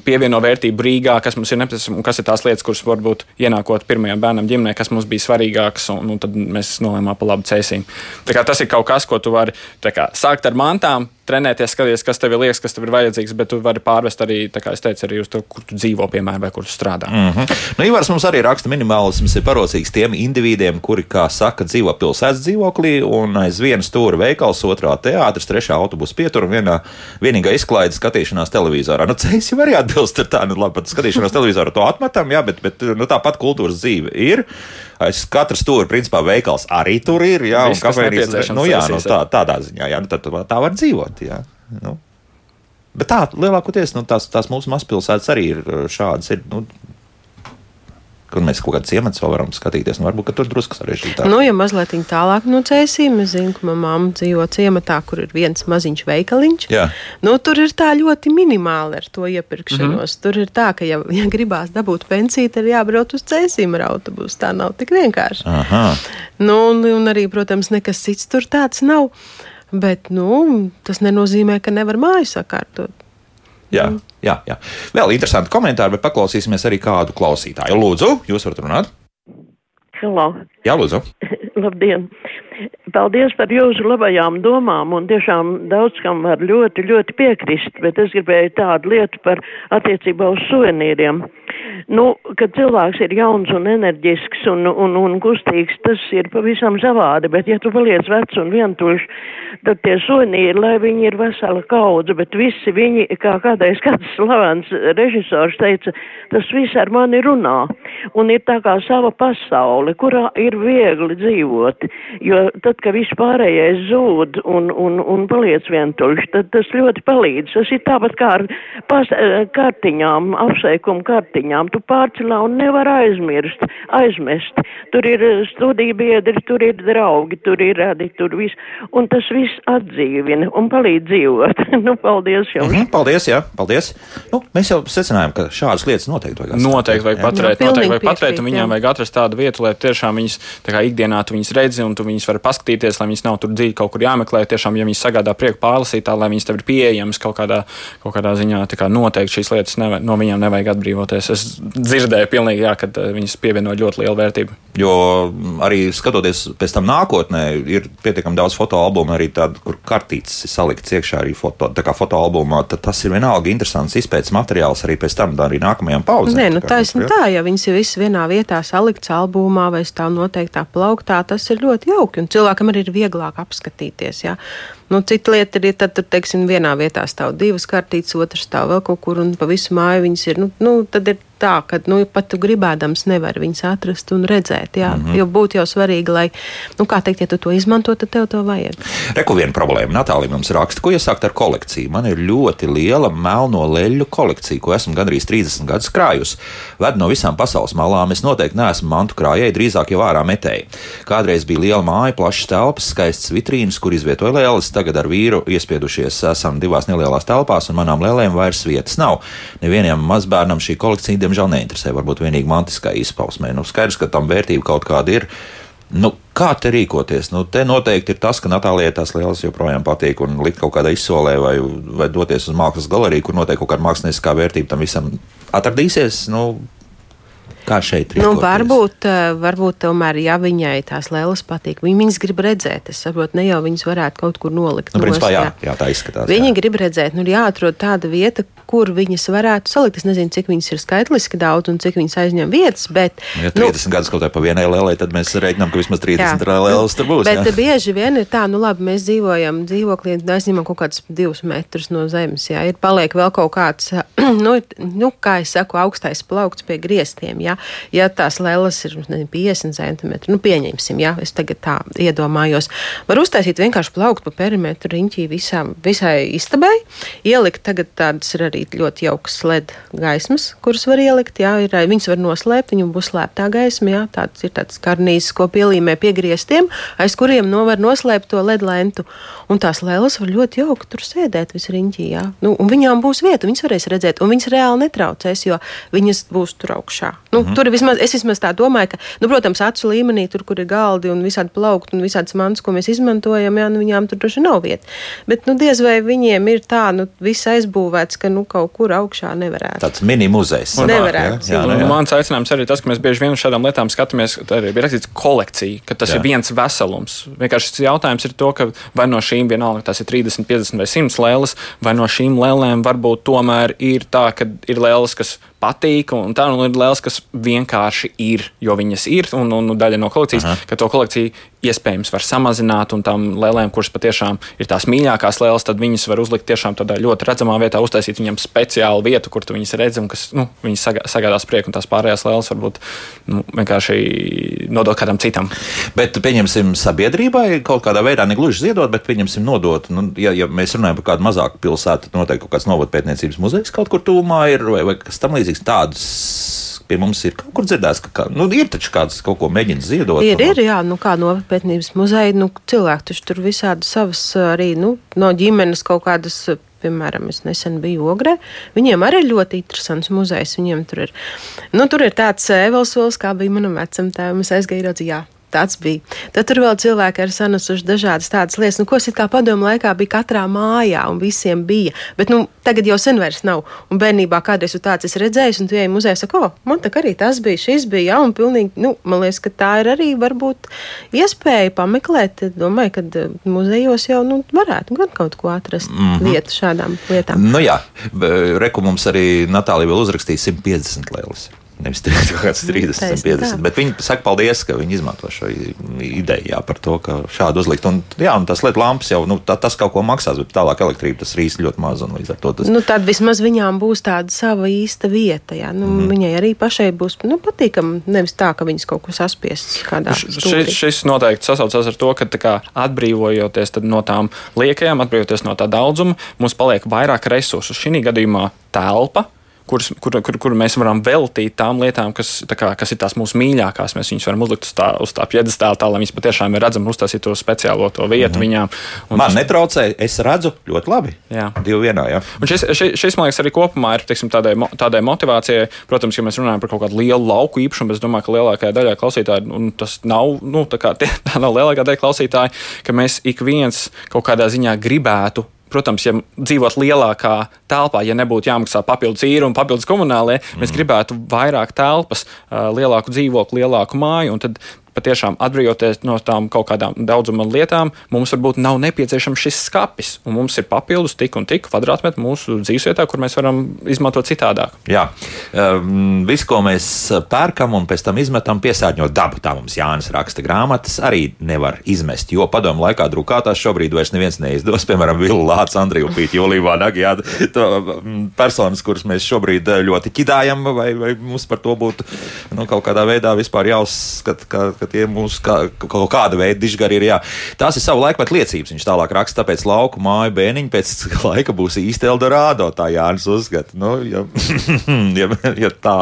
pievieno vērtību Rīgā, kas mums ir nepieciešams un kas ir tās lietas, kuras varbūt ienākot pirmajam bērnam ģimenē, kas mums bija svarīgākas, un, un tad mēs nolēmām pa labu ceļiem. Tas ir kaut kas, ko tu vari kā, sākt ar mantām trenēties, skaties, kas tev ir liekas, kas tev ir vajadzīgs, bet tu vari pārvest arī, kā es teicu, arī uz to, kur tu dzīvo, piemēram, vai kur tu strādā. Mm -hmm. nu, Ivars mums arī raksta, minimālisms ir parocīgs tiem individiem, kuri, kā saka, dzīvo pilsētas dzīvoklī, un aiz viena stūra veikals, otrā teātris, trešā autobusa pietur un vienā, vienīgā izklaide skatīšanās televizorā. Nu, ceļš jau arī atbilst ar tādu, nu, labi, skatīšanās televizorā to atmetam, jā, bet, bet nu, tāpat kultūras dzīve ir aiz katra stūra, principā, veikals arī tur ir. Jā, Viss, kāpēc nu, jā, nu, tā, tādā ziņā, jā, nu, tad tā var dzīvot. Jā, nu. Bet tā, lielākoties nu, tās, tās mūsu mazpilsētas arī ir šādas. Ir, nu, kur mēs kaut kādā ciematā vēl varam skatīties. Nu, varbūt tur drusku sarežģītāk. Nu, ja mazliet tālāk no cēsīm, es zinu, ka manā mamma dzīvo ciematā, kur ir viens maziņš veikaliņš. Jā. Nu, tur ir tā ļoti minimāli ar to iepirkšanos. Mm -hmm. Tur ir tā, ka, ja, ja gribās dabūt pensiju, tad ir jābrauc uz cēsīm ar autobusu. Tā nav tik vienkārši. Aha. Nu, un, un arī, protams, nekas cits tur tāds nav. Bet nu, tas nenozīmē, ka nevar māju sakārtot. Jā, jā, jā. Vēl interesanti komentāri, bet paklausīsimies arī kādu klausītāju. Lūdzu, jūs varat runāt? Hello. Jā, lūdzu. Labdien! Paldies par jūsu labajām domām, un tiešām daudz kam var ļoti, ļoti piekrist, bet es gribēju tādu lietu par attiecībā uz suvenīriem. Nu, kad cilvēks ir jauns un enerģisks un, un, un kustīgs, tas ir pavisam savādi, bet ja tu paliec vecs un vientuļš, tad tie suvenīri, lai viņi ir vesela kaudze, bet visi viņi, kā kādreiz kāds slavens režisors teica, tas viss ar mani runā, un ir tā kā sava pasaule, kurā ir viegli dzīvot, jo tad, kad viss pārējais zūd un, un, un paliec vientuļš, tad tas ļoti palīdz. Tas ir tāpat kā ar pas, kartiņām, apsveikumu kartiņām. Tu pārcelā un nevar aizmirst, aizmest. Tur ir studiju biedri, tur ir draugi, tur ir radi, tur viss. Un tas viss atdzīvina un palīdz dzīvot. nu, paldies jums. Mm -hmm, paldies, jā, paldies. Nu, mēs jau secinājām, ka šādas lietas noteikti vajag. Noteikti vajag paturēt, jā, noteikti vajag paturēt, un viņām vajag atrast tādu vietu, lai tiešām viņas tā kā ikdienā tu viņas redzi un tu viņas vari paskatīties, lai viņas nav tur dzīvi kaut kur jāmeklē. Tiešām, ja viņas sagādā prieku pārlasīt, tā, lai viņas tev ir pieejamas kaut kādā, kaut kādā ziņā, tā kā noteikti šīs lietas neva, no viņām nevajag atbrīvoties. Es dzirdēju, pilnīgi, jā, ka eh, viņas pievieno ļoti lielu vērtību. Jo arī skatoties pēc tam nākotnē, ir pietiekami daudz fotoalbumu, arī tādu, kur kartītes ir salikts iekšā arī foto, fotoalbumā. Tas ir vienalga interesants izpētes materiāls arī pēc tam, arī nākamajām paudzēm. Nē, nu, taisn tā, ja viņas ir visas vienā vietā salikts albumā vai stāv noteiktā plauktā, tas ir ļoti jauki un cilvēkam arī ir vieglāk apskatīties. Jā. Nu, cita lieta ir, tad, tur, teiksim, vienā vietā stāv divas kartītes, otrs stāv vēl kaut kur, un pa visu māju viņas ir. Nu, nu, tad ir tā, ka nu, pat tu gribēdams nevar viņas atrast un redzēt. Jā, mm -hmm. Jo būtu jau svarīgi, lai, nu, kā teikt, ja tu to izmanto, tad tev to vajag. Reku viena problēma. Natālija mums raksta, ko iesākt ar kolekciju. Man ir ļoti liela melno leļu kolekcija, ko esmu gandrīz 30 gadus krājusi. Ved no visām pasaules malām. Es noteikti neesmu mantu krājēji, drīzāk jau ārā metēji. Kādreiz bija liela māja, plašas telpas, skaistas vitrīnas, kur izvietoja lēles tagad ar vīru iespiedušies esam divās nelielās telpās, un manām lēlēm vairs vietas nav. Nevienam mazbērnam šī kolekcija, diemžēl, neinteresē. Varbūt vienīgi mantiskā izpausmē. Nu, skaidrs, ka tam vērtība kaut kāda ir. Nu, kā te rīkoties? Nu, te noteikti ir tas, ka Natālijai tās lielas joprojām patīk un likt kaut kādā izsolē vai, vai doties uz mākslas galeriju, kur noteikti kaut kāda mākslinieckā vērtība tam visam atradīsies. Nu, Kā šeit ir? Nu, varbūt, eh, varbūt tomēr, ja viņai tās lēlas patīk, viņi viņas grib redzēt. Es saprotu, ne jau viņas varētu kaut kur nolikt. Nu, principā, jā, jā, tā izskatās. Viņi jā. grib redzēt, nu, ir jāatrod tāda vieta, kur viņas varētu salikt. Es nezinu, cik viņas ir skaitliski daudz un cik viņas aizņem vietas. Bet, nu, ja 30 nu, gadus kaut kā pa vienai lēlai, tad mēs reiķinām, ka vismaz 30 lēlas tur būs. Bet jā. bieži vien ir tā, nu labi, mēs dzīvojam dzīvoklī, aizņemam kaut kādus divus metrus no zemes. Jā, ir paliek vēl kaut kāds, nu, nu, kā es saku, augstais plaukts pie griestiem. Jā, Ja, ja tās lēlas ir ne, 50 centimetri, nu pieņemsim, ja es tagad tā iedomājos, var uztaisīt vienkārši plaukt pa perimetru riņķī visām, visai istabai, ielikt tagad tādas ir arī ļoti jaukas led gaismas, kuras var ielikt, jā, ir, viņas var noslēpt, viņu būs slēptā gaisma, jā, tāds ir tāds karnīzes, ko pielīmē pie griestiem, aiz kuriem no var noslēpt to led lentu. Un tās lēlas var ļoti jauki tur sēdēt visriņķī, jā. Nu, un viņām būs vieta, viņas varēs redzēt, un viņas reāli netraucēs, jo viņas būs tur augšā. Nu, mm -hmm. Tur vismaz, es vismaz tā domāju, ka, nu, protams, acu līmenī, tur, kur ir galdi un visādi plaukti un visādas mantas, ko mēs izmantojam, jā, nu, viņām tur droši nav vieta. Bet, nu, diez vai viņiem ir tā, nu, viss aizbūvēts, ka, nu, kaut kur augšā nevarētu. Tāds mini muzejs. Nevarētu. Jā, jā, jā, jā. Mans aicinājums arī tas, ka mēs bieži vien uz šādām lietām skatāmies, ka arī ir rakstīts kolekcija, ka tas jā. ir viens veselums. Vienkārši šis jautājums ir to, ka vai no šīm vienalga tas ir 30, 50 vai 100 lēles, vai no šīm lēlēm varbūt tomēr ir tā, ka ir lēles, kas patīk, un tā nu, ir lēlas, kas vienkārši ir, jo viņas ir, un, un, un daļa no kolekcijas, Aha. ka to kolekciju iespējams var samazināt, un tām lēlēm, kuras patiešām ir tās mīļākās lēlas, tad viņas var uzlikt tiešām tādā ļoti redzamā vietā, uztaisīt viņam speciālu vietu, kur viņas redzi, un kas nu, viņas sagādās prieku, un tās pārējās lēlas varbūt nu, vienkārši nodot kādam citam. Bet pieņemsim sabiedrībai kaut kādā veidā, ne gluži ziedot, bet pieņemsim nodot. Nu, ja, ja mēs runājam par kādu mazāku pilsētu, tad noteikti kaut kāds novadpētniecības muzejs kaut kur tūmā ir vai, vai kas tam līdzīgs tādus pie mums ir kaut kur dzirdēts, ka kā, nu, ir taču kāds kaut ko mēģina ziedot. Ir, ir, jā, nu kā no pētniecības muzeja, nu cilvēki taču tur visādi savas arī, nu, no ģimenes kaut kādas. Piemēram, es nesen biju Ogrē. Viņiem arī ir ļoti interesants muzejs. Viņiem tur ir, nu, tur ir tāds evolūcijas, kā bija manam vecumtēvam. Es aizgāju, redzēju, jā, Tāds bija. Tad tur vēl cilvēki ir sanesuši dažādas tādas lietas, nu, ko it kā padomu laikā bija katrā mājā, un visiem bija. Bet nu, tagad jau sen vairs nav. Un bērnībā kādreiz tāds es redzēju, un tu ej muzejā, saka, o, man tā arī tas bija, šis bija, jā, un pilnīgi, nu, man liekas, ka tā ir arī varbūt iespēja pameklēt. Domāju, ka eh, muzejos jau nu, varētu gan kaut ko atrast mm -hmm. vietu šādām lietām. Nu jā, reku mums arī Natālija vēl uzrakstīja 150 lielas. Nevis 30, 30 50. Bet viņi saka, paldies, ka viņi izmanto šo ideju jā, par to, ka šādu uzlikt. Un, jā, un tas LED lampas jau nu, tā, tas kaut ko maksās, bet tālāk elektrība tas rīs ļoti maz. Tas... Nu, tad vismaz viņām būs tāda sava īsta vieta. Jā. Nu, mm. Viņai arī pašai būs nu, patīkami. Nevis tā, ka viņas kaut ko saspiests kādā veidā. Šis, šis noteikti sasaucas ar to, ka kā, atbrīvojoties no tām liekajām, atbrīvoties no tā daudzuma, mums paliek vairāk resursu. Šī gadījumā telpa kuras, kur, kur, kur mēs varam veltīt tām lietām, kas, tā kā, kas ir tās mūsu mīļākās. Mēs viņus varam uzlikt uz tā, uz tā piedestāla, tā lai viņas patiešām ir redzamas, uztaisīt to speciālo to vietu mm -hmm. viņām. Man tas... netraucē, es redzu ļoti labi. Jā, divi vienā. Jā. Un šis, šis, šis, man liekas, arī kopumā ir teiksim, tādai, tādai motivācijai. Protams, ja mēs runājam par kaut kādu lielu lauku īpašumu, es domāju, ka lielākajai daļai klausītāju, un tas nav, nu, tā, kā, tie, tā nav lielākā daļa klausītāju, ka mēs ik viens kaut kādā ziņā gribētu protams, ja dzīvot lielākā telpā, ja nebūtu jāmaksā papildus īri un papildus komunālie, mm. mēs gribētu vairāk telpas, lielāku dzīvokli, lielāku māju. Tad patiešām atbrīvoties no tām kaut kādām daudzuma lietām, mums varbūt nav nepieciešams šis skapis. Un mums ir papildus tik un tik kvadrātmetru mūsu dzīvesvietā, kur mēs varam izmantot citādāk. Jā, um, viss, ko mēs pērkam un pēc tam izmetam, piesārņo dabu. Tā mums Jānis raksta grāmatas, arī nevar izmest. Jo padomu laikā drukātās šobrīd vairs neviens neizdos. Piemēram, Vilnu Lācis, Andriju Pīti, Olīvā Nagijā. Personas, kuras mēs šobrīd ļoti ķidājam, vai, vai mums par to būtu nu, kaut kādā veidā vispār jāuzskata, ka, ka tie mūsu kā, kaut kāda veida dižgari ir. Jā. Tās ir savu laiku pat liecības. Viņš tālāk raksta, tāpēc lauku māju bēniņu pēc laika būs īsti Eldorado. Tā Jānis uzskata. Nu, ja, ja, ja tā,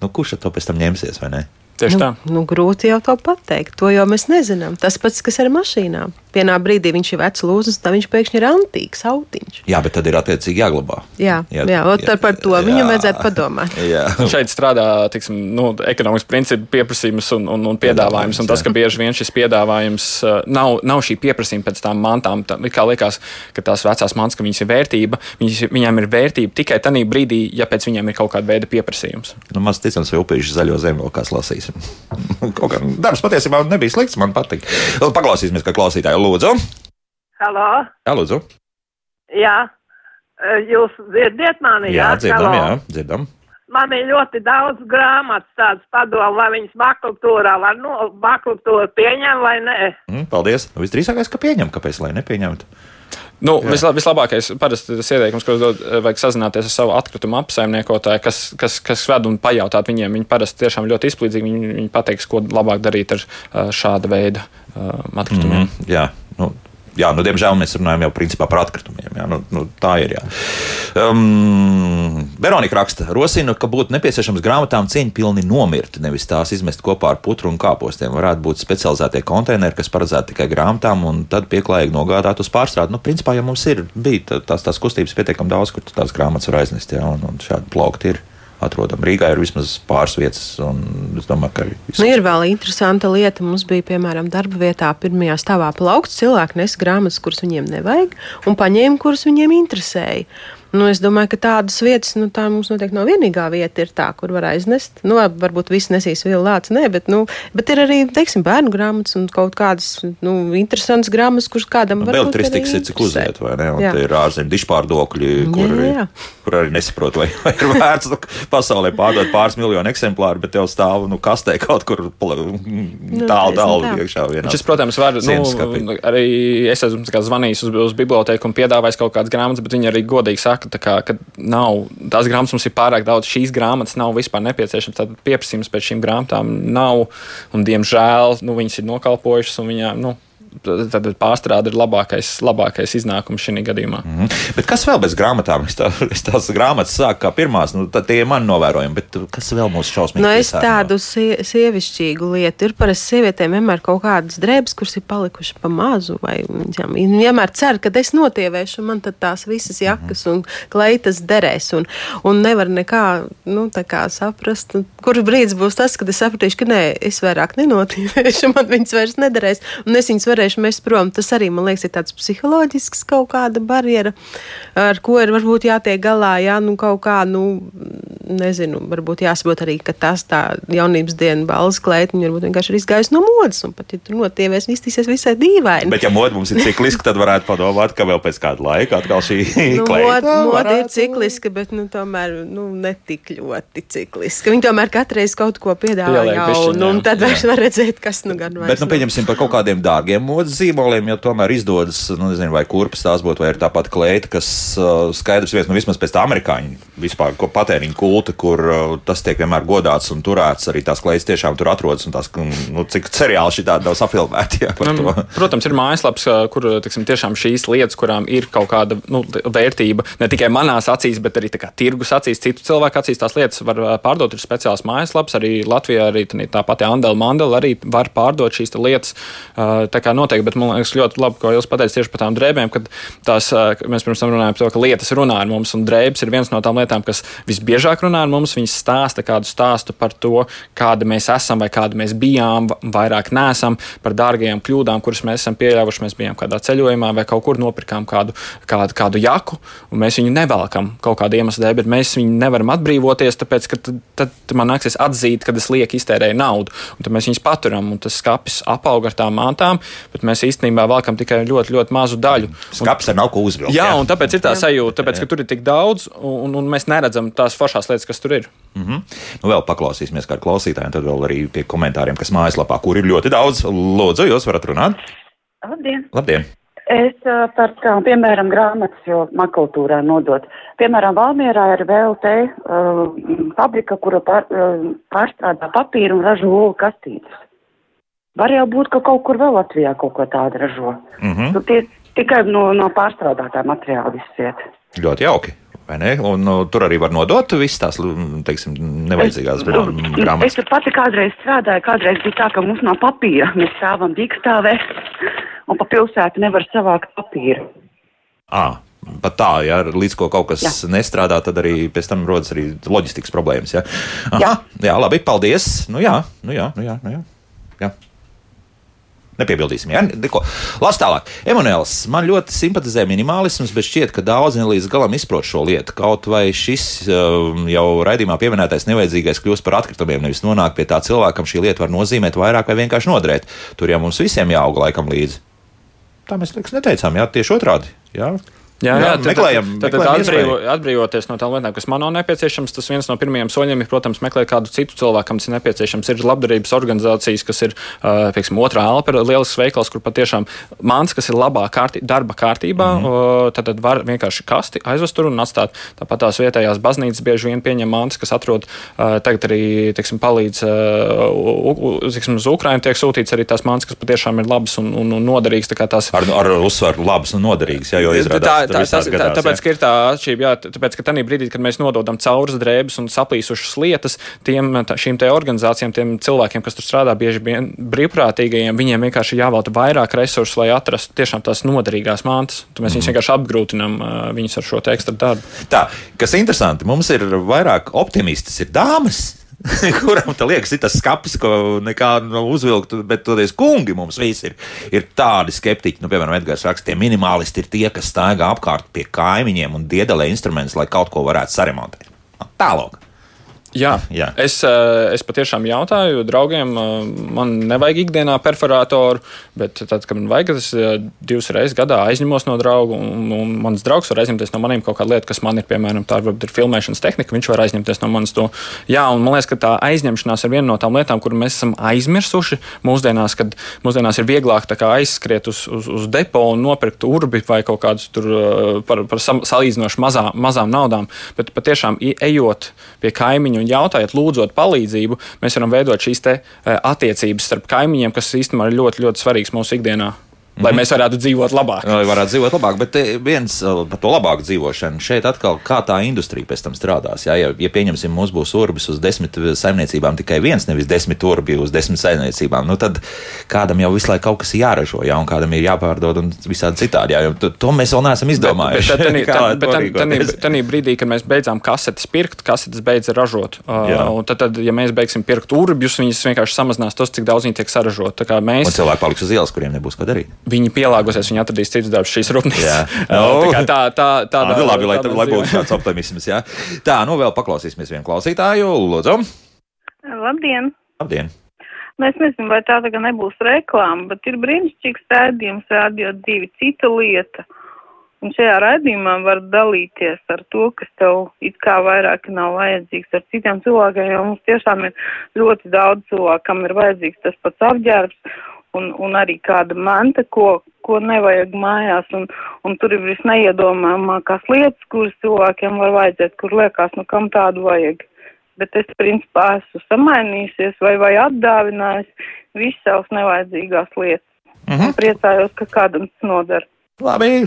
nu, kurš to pēc tam ņemsies vai ne? Tieši nu, tā. Nu, grūti jau to pateikt. To jau mēs nezinām. Tas pats, kas ar mašīnām. Vienā brīdī viņš ir vecs lūzas, tad viņš pēkšņi ir antīks autiņš. Jā, bet tad ir attiecīgi jāglabā. Jā, jā, jā, jā par to jā, viņam vajadzētu padomāt. Jā. Šeit strādā tiksim, nu, ekonomikas principi, pieprasījums un, un, un piedāvājums. Un tas, ka bieži vien šis piedāvājums uh, nav, nav šī pieprasījuma pēc tām mantām. Tā, kā liekas, ka tās vecās mantas, ka viņas ir vērtība, viņas, viņām ir vērtība tikai tajā brīdī, ja pēc viņiem ir kaut kāda veida pieprasījums. Nu, maz ticams, vai upīši zaļo zemi vēl kāds lasīs klausīsim. Kaut kā darbs patiesībā nebija slikts, man patīk. Paklausīsimies, kā klausītāji lūdzu. Halo! Jā, lūdzu! Jā, jūs dzirdiet mani? Jā, jā dzirdam, Halo. jā, dzirdam. Man ir ļoti daudz grāmatas, tādas padomu, vai viņas makultūrā var no makultūru pieņem vai nē. Mm, paldies. Nu, visdrīzākais, ka pieņem, kāpēc lai nepieņemtu. Nu, visla, vislabākais, parasti tas ieteikums, ko dod, vajag sazināties ar savu atkritumu apsaimniekotāju, kas, kas, kas ved un pajautāt viņiem. Viņi parasti tiešām ļoti izplīdzīgi. Viņi, viņi pateiks, ko labāk darīt ar uh, šāda veida uh, atkritumiem. Mm, jā, nu, jā, nu, diemžēl mēs runājam jau principā par atkritumiem. Jā, nu, nu, tā ir. Jā. Um, Veronika raksta, rosina, ka būtu nepieciešams grāmatām cieņpilni nomirt, nevis tās izmest kopā ar putru un kāpostiem. Varētu būt specializētie konteineri, kas paredzēti tikai grāmatām, un tad pieklājīgi nogādāt uz pārstrādi. Nu, principā, ja mums ir bija tās, tās kustības pietiekami daudz, kur tās grāmatas var aiznest, jā, un, un šādi plaukti ir atrodam. Rīgā ir vismaz pāris vietas, un es domāju, ka arī. Nu, ir vēl interesanta lieta. Mums bija, piemēram, darba vietā pirmajā stāvā plaukts. Cilvēki nes grāmatas, kuras viņiem nevajag, un paņēma, kuras viņiem interesēja. Nu, es domāju, ka tādas vietas, nu, tā mums noteikti nav vienīgā vieta, ir tā, kur var aiznest. Nu, varbūt viss nesīs vēl lācis, nē, bet, nu, bet ir arī, teiksim, bērnu grāmatas un kaut kādas, nu, interesantas grāmatas, kuras kādam nu, var. Beltristikas ir cik uziet, vai ne? Un jā. ir ārzemju dišpārdokļi, kur, jā, jā. kur arī nesaprot, vai, vai ir vērts nu, pasaulē pārdot pāris miljonu eksemplāru, bet tev stāv, nu, kastē kaut kur nu, tālu, tālu iekšā vienā. Šis, protams, var, nu, arī es esmu zvanījis uz, uz biblioteku un piedāvājis kaut kādas grāmatas, bet viņi arī godīgi saka, ka, kā, ka nav, tās grāmatas mums ir pārāk daudz, šīs grāmatas nav vispār nepieciešamas. Tad pieprasījums pēc šīm grāmatām nav, un diemžēl nu, viņas ir nokalpojušas, un viņām, nu, tad pārstrāde ir labākais, labākais iznākums šī gadījumā. Mm -hmm. Bet kas vēl bez grāmatām? Es, tā, es tās grāmatas sāku kā pirmās, nu, tie ir mani novērojumi, bet kas vēl mūsu šausmīgi? Nu, es tādu sie, sievišķīgu lietu. Ir parasti sievietēm vienmēr kaut kādas drēbes, kuras ir palikušas pa mazu, vai jā, vienmēr cer, ka es notievēšu, man tad tās visas jakas mm -hmm. un kleitas derēs, un, un nevar nekā, nu, kā saprast, kur brīdis būs tas, kad es sapratīšu, ka nē, es vairāk nenotīvēšu, man viņas vairs nederēs, un es viņas varēšu mest prom. Tas arī, man liekas, ir tāds psiholoģisks kaut kāda barjera, ar ko ir varbūt jātiek galā. Jā, nu kaut kā, nu, nezinu, varbūt jāsaprot arī, ka tas tā jaunības diena balss klētiņa varbūt vienkārši ir izgājusi no modas, un pat, ja tur notievēs, iztīsies visai dīvaini. Bet, ja moda mums ir cikliska, tad varētu padomāt, ka vēl pēc kāda laika atkal šī nu, moda, moda ir cikliska, bet, nu, tomēr, nu, netik ļoti cikliska. Viņi tomēr katreiz kaut ko piedāvā jaunu, un tad vairs var redzēt, kas nu gan vairs. Bet, nu, pieņemsim par kaut kādiem dārgiem modes zīmoliem, ja tomēr izdodas, nu, nezinu, vai kurpes tās būtu, vai ir tāpat kleita, kas uh, skaidrs viens, nu, vismaz pēc tā amerikāņu vispār patēriņu kulta, kur uh, tas tiek vienmēr godāts un turēts, arī tās kleitas tiešām tur atrodas, un tās, nu, cik seriāli šī tāda nav safilmēti. Jā, nu, protams, ir mājaslaps, kur, tiksim, tiešām šīs lietas, kurām ir kaut kāda nu, vērtība, ne tikai manās acīs, bet arī kā, tirgus acīs, citu cilvēku acīs, tās lietas var pārdot. Ir speciāls mājaslaps, arī Latvijā, arī tā pati Andela Mandela arī var pārdot šīs lietas. Tā kā noteikti, bet man liekas ļoti labi, ko jūs pateicāt tieši par tām drēbēm, kad tās, mēs pirms tam runājām par to, ka lietas runā ar mums, un drēbes ir viens no tām lietām, kas visbiežāk runā ar mums. Viņas stāsta kādu stāstu par to, kāda mēs esam vai kāda mēs bijām, vairāk nesam, par dārgajām kļūdām, kuras mēs esam pieļāvuši. Mēs bijām kādā ceļojumā vai kaut kur nopirkām kādu, kādu, kādu jaku, un mēs viņu nevelkam kaut kāda iemesla dēļ, bet mēs viņu nevaram atbrīvoties, tāpēc, ka tad, tad man nāksies atzīt, ka es lieki iztērēju naudu, un tad mēs viņus paturam, un tas skapis apaug ar tām mantām, bet mēs īstenībā valkam tikai ļoti, ļoti mazu daļu. Skats ar nav ko uzvilkt. Jā, jā, un tāpēc ir tā sajūta, tāpēc, ka tur ir tik daudz, un, un mēs neredzam tās foršās lietas, kas tur ir. Mm -hmm. nu, vēl paklausīsimies kā klausītājiem, tad vēl arī pie komentāriem, kas mājaslapā, kur ir ļoti daudz. Lūdzu, jūs varat runāt? Labdien! Labdien. Es par tām, piemēram, grāmatas, jo makultūrā nodot. Piemēram, Valmierā ir VLT uh, fabrika, kura pār, uh, pārstrādā papīru un ražo olu kastītes. Var jau būt, ka kaut kur vēl Latvijā kaut ko tādu ražo. Mm -hmm. nu, tie tikai no, no pārstrādātā materiāla viss iet. Ļoti jauki. Un, nu, tur arī var nodot visas tās teiksim, nevajadzīgās grāmatas. Es tur pati kādreiz strādāju, kādreiz bija tā, ka mums nav papīra. Mēs stāvam dīkstāvē un pa pilsētu nevar savākt papīru. À. Pat tā, ja līdz ko kaut kas jā. nestrādā, tad arī pēc tam rodas arī loģistikas problēmas. Ja? Aha, jā. jā, labi, paldies. Nu jā, nu jā, nu jā. Nu jā. jā. Nepiebildīsim, ja? Neko. Lās tālāk. Emanuēls, man ļoti simpatizē minimālisms, bet šķiet, ka daudzi nelīdz galam izprot šo lietu. Kaut vai šis um, jau raidījumā pieminētais nevajadzīgais kļūst par atkritumiem, nevis nonāk pie tā cilvēkam šī lieta var nozīmēt vairāk vai vienkārši noderēt. Tur jau mums visiem jāaug laikam līdzi. Tā mēs liekas neteicām, jā, tieši otrādi. Jā. Jā, jā, tad, meklējam, tad, tad meklējam atbrīvo, atbrīvoties no tām lietām, kas man nav nepieciešams. Tas viens no pirmajiem soļiem ir, protams, meklēt kādu citu cilvēku, kam tas ir nepieciešams. Ir labdarības organizācijas, kas ir, piemēram, otrā elpa, lielisks veikals, kur patiešām mans, kas ir labā kārtī, darba kārtībā, mm -hmm. tad, tad var vienkārši kasti aizvest tur un atstāt. Tāpat tās vietējās baznīcas bieži vien pieņem mans, kas atrod tagad arī, teiksim, palīdz teiksim, uz Ukrainu tiek sūtīts arī tās mans, kas patiešām ir labas un, un, un noderīgas. Tā tās Ar, ar uzsvaru labas un noderīgas, jā, jo izrādās, tā, tas, tā, tāpēc, ka ir tā atšķirība, jā, tāpēc, ka tajā brīdī, kad mēs nododam caurus drēbes un saplīsušas lietas tiem, tā, šīm te organizācijām, tiem cilvēkiem, kas tur strādā, bieži vien brīvprātīgajiem, viņiem vienkārši jāvelta vairāk resursu, lai atrastu tiešām tās noderīgās mantas. Tad mēs mm. viņus vienkārši apgrūtinām uh, viņus ar šo ekstra darbu. Tā, kas interesanti, mums ir vairāk optimistas, ir dāmas. Kuram tā liekas, ir tas skats, ko nekā nav uzvilkt, bet toties kungi mums visi ir, ir tādi skeptiķi. Nu, piemēram, Edgars raksta, tie minimālisti ir tie, kas staigā apkārt pie kaimiņiem un diedelē instrumentus, lai kaut ko varētu saremontēt. Tālāk. Jā, Jā. Es, eh, es patiešām jautāju draugiem, eh, man nevajag ikdienā perforātoru, bet tad, kad man vajag, es eh, divas reizes gadā aizņemos no drauga, un, un mans draugs var aizņemties no maniem kaut kādu lietu, kas man ir, piemēram, tā varbūt ir filmēšanas tehnika, viņš var aizņemties no manis to. Jā, un man liekas, ka tā aizņemšanās ir viena no tām lietām, kur mēs esam aizmirsuši mūsdienās, kad mūsdienās ir vieglāk aizskriet uz, uz, uz depo un nopirkt urbi vai kaut kādus tur par, par salīdzinoši mazā, mazām naudām, bet patiešām ejot pie kaimiņu un jautājot, lūdzot palīdzību, mēs varam veidot šīs te, eh, attiecības starp kaimiņiem, kas īstenībā ir ļoti, ļoti svarīgs mūsu ikdienā, lai mēs varētu dzīvot labāk. Lai varētu dzīvot labāk, bet te viens uh, par to labāku dzīvošanu. Šeit atkal kā tā industrija pēc tam strādās. Jā, ja, ja pieņemsim, mums būs urbis uz desmit saimniecībām tikai viens, nevis desmit urbi uz desmit saimniecībām, nu tad kādam jau visu laiku kaut kas jāražo, jā, un kādam ir jāpārdod un visādi citādi. Jā, to, to mēs vēl neesam izdomājuši. Kā lai to rīkoties. Tad brīdī, kad mēs beidzām kasetes pirkt, kasetes beidza ražot. Jā. Uh, tad, tad, ja mēs beigsim pirkt urbjus, viņas vienkārši samazinās tos, cik daudz viņi tiek saražot. Kā Un mēs, cilvēki paliks uz ielas, kuriem nebūs ko darīt. Viņi pielāgosies, viņi atradīs citus darbus šīs rūpnīcas. Jā. Uh, tā kā tā, tā, tā, Tā, nu, labi, lai, lai būtu tāds optimisms. Jā. Tā, nu vēl paklausīsimies vienu klausītāju. Lūdzu, Labdien! labdien! Nu, es nezinu, vai tā tagad nebūs reklāma, bet ir brīnišķīgs rādījums, rādio divi cita lieta. Un šajā raidījumā var dalīties ar to, kas tev it kā vairāk nav vajadzīgs ar citiem cilvēkiem, jo mums tiešām ir ļoti daudz cilvēku, kam ir vajadzīgs tas pats apģērbs un, un arī kāda manta, ko, ko nevajag mājās, un, un tur ir visneiedomājamākās lietas, kuras cilvēkiem var vajadzēt, kur liekas, nu kam tādu vajag. Bet es principā esmu samainījusies vai, vai atdāvinājis visas savas nevajadzīgās lietas. Mhm. Un priecājos, ka kādam tas nodara. Labi,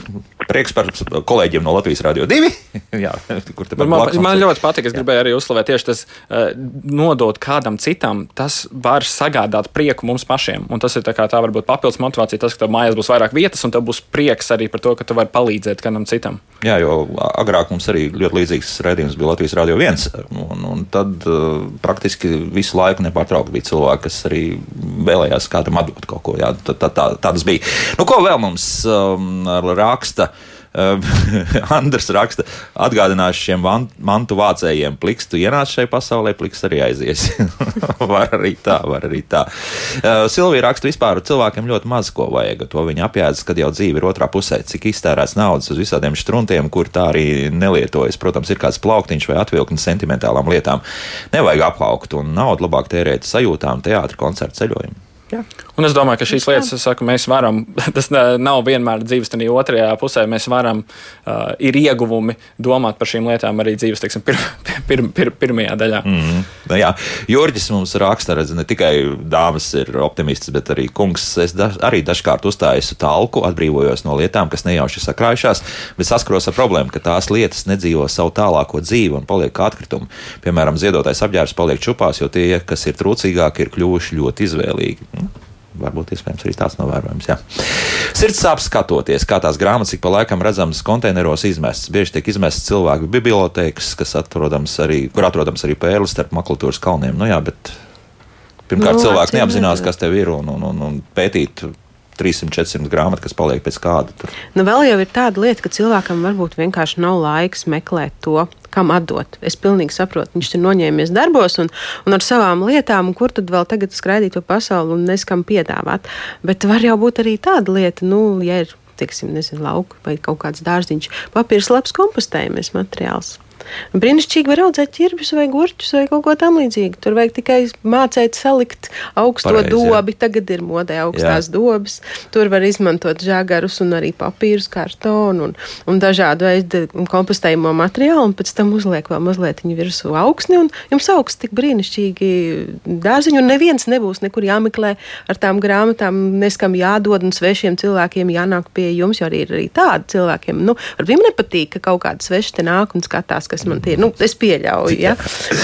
prieks par kolēģiem no Latvijas Rādio 2. Jā, kur Man, man, man ļoti patīk. Es gribēju arī uzslavēt tieši tas, uh, nodot kādam citam. Tas var sagādāt prieku mums pašiem. Un tas ir tā, tā varbūt papildus motivācija, tas, ka tev mājās būs vairāk vietas, un tev būs prieks arī par to, ka tu vari palīdzēt kādam citam. Jā, jo agrāk mums arī ļoti līdzīgs raidījums bija Latvijas Rādio 1. Un, un tad uh, praktiski visu laiku nepārtraukti bija cilvēki, kas arī vēlējās kādam atdot kaut ko. Jā, tā, tā, tā, tā tas bija. Nu, ko vēl mums um, raksta? Uh, Andrs raksta, atgādināšu šiem mantu vācējiem, pliks, tu ienāc šai pasaulē, pliks arī aizies. var arī tā, var arī tā. Uh, Silvija raksta, vispār cilvēkiem ļoti maz ko vajag. To viņa apjēdz, kad jau dzīve ir otrā pusē, cik iztērēts naudas uz visādiem struntiem, kur tā arī nelietojas. Protams, ir kāds plauktiņš vai atvilknis sentimentālām lietām. Nevajag apaugt un naudu labāk tērēt sajūtām, teātrī, koncertu ceļojumu. Un es domāju, ka šīs lietas, es saku, mēs varam, tas nav vienmēr dzīves tādā otrajā pusē. Mēs varam, uh, ir ieguvumi domāt par šīm lietām arī dzīves, teiksim, pir, pir, pir, pirmajā daļā. Mm. Nu, jā, Jurģis mums raksta, redz, ne tikai dāmas ir optimists, bet arī kungs. Es da, arī dažkārt uzstāju talku, atbrīvojos no lietām, kas nejauši sakrājušās, bet saskaros ar problēmu, ka tās lietas nedzīvo savu tālāko dzīvi un paliek kā atkritumi. Piemēram, ziedotais apģērbs paliek čupās, jo tie, kas ir trūcīgāki, ir kļuvuši ļoti izvēlīgi. Varbūt iespējams arī tāds novērojums. Jā. Sirds sāp skatoties, kā tās grāmatas ik pa laikam redzamas konteineros izmestas. Bieži tiek izmestas cilvēku bibliotēkas, kas atrodams arī, kur atrodams arī pērlis starp maklatūras kalniem. Nu, jā, bet pirmkārt, Nu, cilvēki acīm neapzinās, kas tev ir un, un, un, un pētīt 300, 400 grāmatu, kas paliek pēc kāda. Tur. Nu, vēl jau ir tāda lieta, ka cilvēkam varbūt vienkārši nav laiks meklēt to, kam atdot. Es pilnīgi saprotu, viņš ir noņēmies darbos un, un ar savām lietām, kur tad vēl tagad skraidīt pa pasauli un neskam piedāvāt. Bet var jau būt arī tāda lieta, nu, ja ir teiksim, nezinu, lauka vai kaut kāds dārziņš. Papīrs labs kompostējumais materiāls. Brīnišķīgi var audzēt ķirbjus vai gurķus vai kaut ko tamlīdzīgu. Tur vajag tikai mācīt salikt augsto Pareizi, jā. dobi. Tagad ir modē augstās jā. dobas. Tur var izmantot žagarus un arī papīrus, kartonu un, un dažādu veidu kompostējumu materiālu. Un pēc tam uzliek vēl mazliet virsū augsni. Un jums augs tik brīnišķīgi dārziņi. Un neviens nebūs nekur jāmeklē ar tām grāmatām, neskam jādod un svešiem cilvēkiem jānāk pie jums. Jo arī ir arī tādi cilvēkiem, nu, varbūt nepatīk, ka kaut kāds svešs te nāk un skatās, kas man tie. Nu, es pieļauju, ja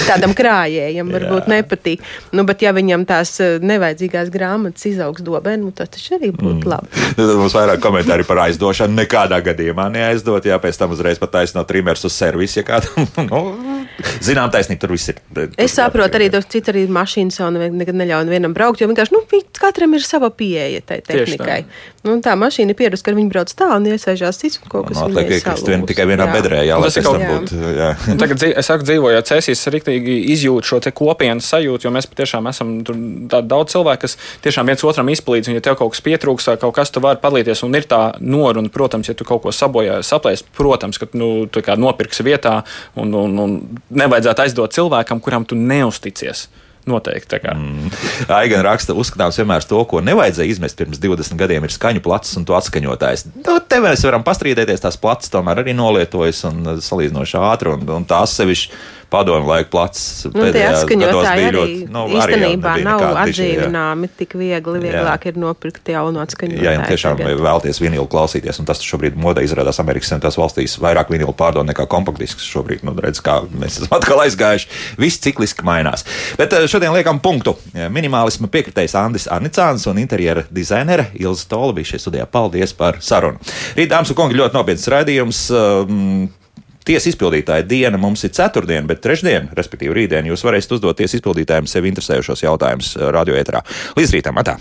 tādam krājējam varbūt nepatīk. Nu, bet ja viņam tās eh, nevajadzīgās grāmatas izaugs dobē, nu, tas taču arī būtu mm. labi. Mums vairāk komentāri par aizdošanu. Nekādā gadījumā neaizdot, jā, pēc tam uzreiz pat taisnot trimers uz servisu, ja kādam, nu, zinām, taisnība tur viss ir. Tur Es saprotu, arī tas cits arī mašīnas jau nekad neļauj vienam braukt, jo vienkārši, nu, katram ir sava pieeja tai tehnikai. Nu, tā mašīna ir pieradusi, ka viņi brauc tā un iesaistās cits un kaut kas atliek viņai iekrist vien tikai vienā Jā. bedrē, jā, lai Tas kaut- būtu. Jā. Un Tagad, es saku, dzīvojot cēsīs, es rīktīgi izjūtu šo kopienas sajūtu, jo mēs patiešām esam daudz cilvēku, kas tiešām viens otram izpalīdz. Un, ja tev kaut kas pietrūks vai kaut kas, tu vari padalīties. Un ir tā noruna, protams, ja tu kaut ko sabojā, saplēs, protams, ka nu, tu kā nopirksi vietā un, un, un nevajadzētu aizdot cilvēkam, kuram tu neusticies. Noteikti. Mm. Aigan raksta, uzskatāms vienmēr to, ko nevajadzēja izmest pirms 20 gadiem, ir skaņu plats un to atskaņotājs. Nu, te mēs varam pastrīdēties, tās plats tomēr arī nolietojas un uh, salīdzinoši ātri, un, un tās sevišķi padomu laika plats. Nu, tie atskaņotāji arī ļoti- nu, arī īstenībā nebija nav jā. atdzīvināmi tik viegli. Vieglāk ir nopirkt jaunu atskaņotāju. Ja jums tiešām tagad. vēlaties vinilu klausīties, un tas šobrīd modē izrādās Amerikas Savienotās valstīs, vairāk vinilu pārdod nekā kompaktdisks. Šobrīd, nu, redz, kā mēs esam atkal aizgājuši. Viss cikliski mainās. Bet eh, šodien liekam punktu. Minimālisma piekritējs Andris Arnicāns un interjera dizainere Ilza Tola bija šeit studijā. Paldies par sarunu. Rīt, dāmas un kungi, ļoti nopietns raidījums. Um, Tiesa izpildītāja diena mums ir ceturtdiena, bet trešdiena, respektīvi rītdien, jūs varēsiet uzdot tiesa izpildītājiem sevi interesējošos jautājumus radio ēterā. Līdz rītam, atā!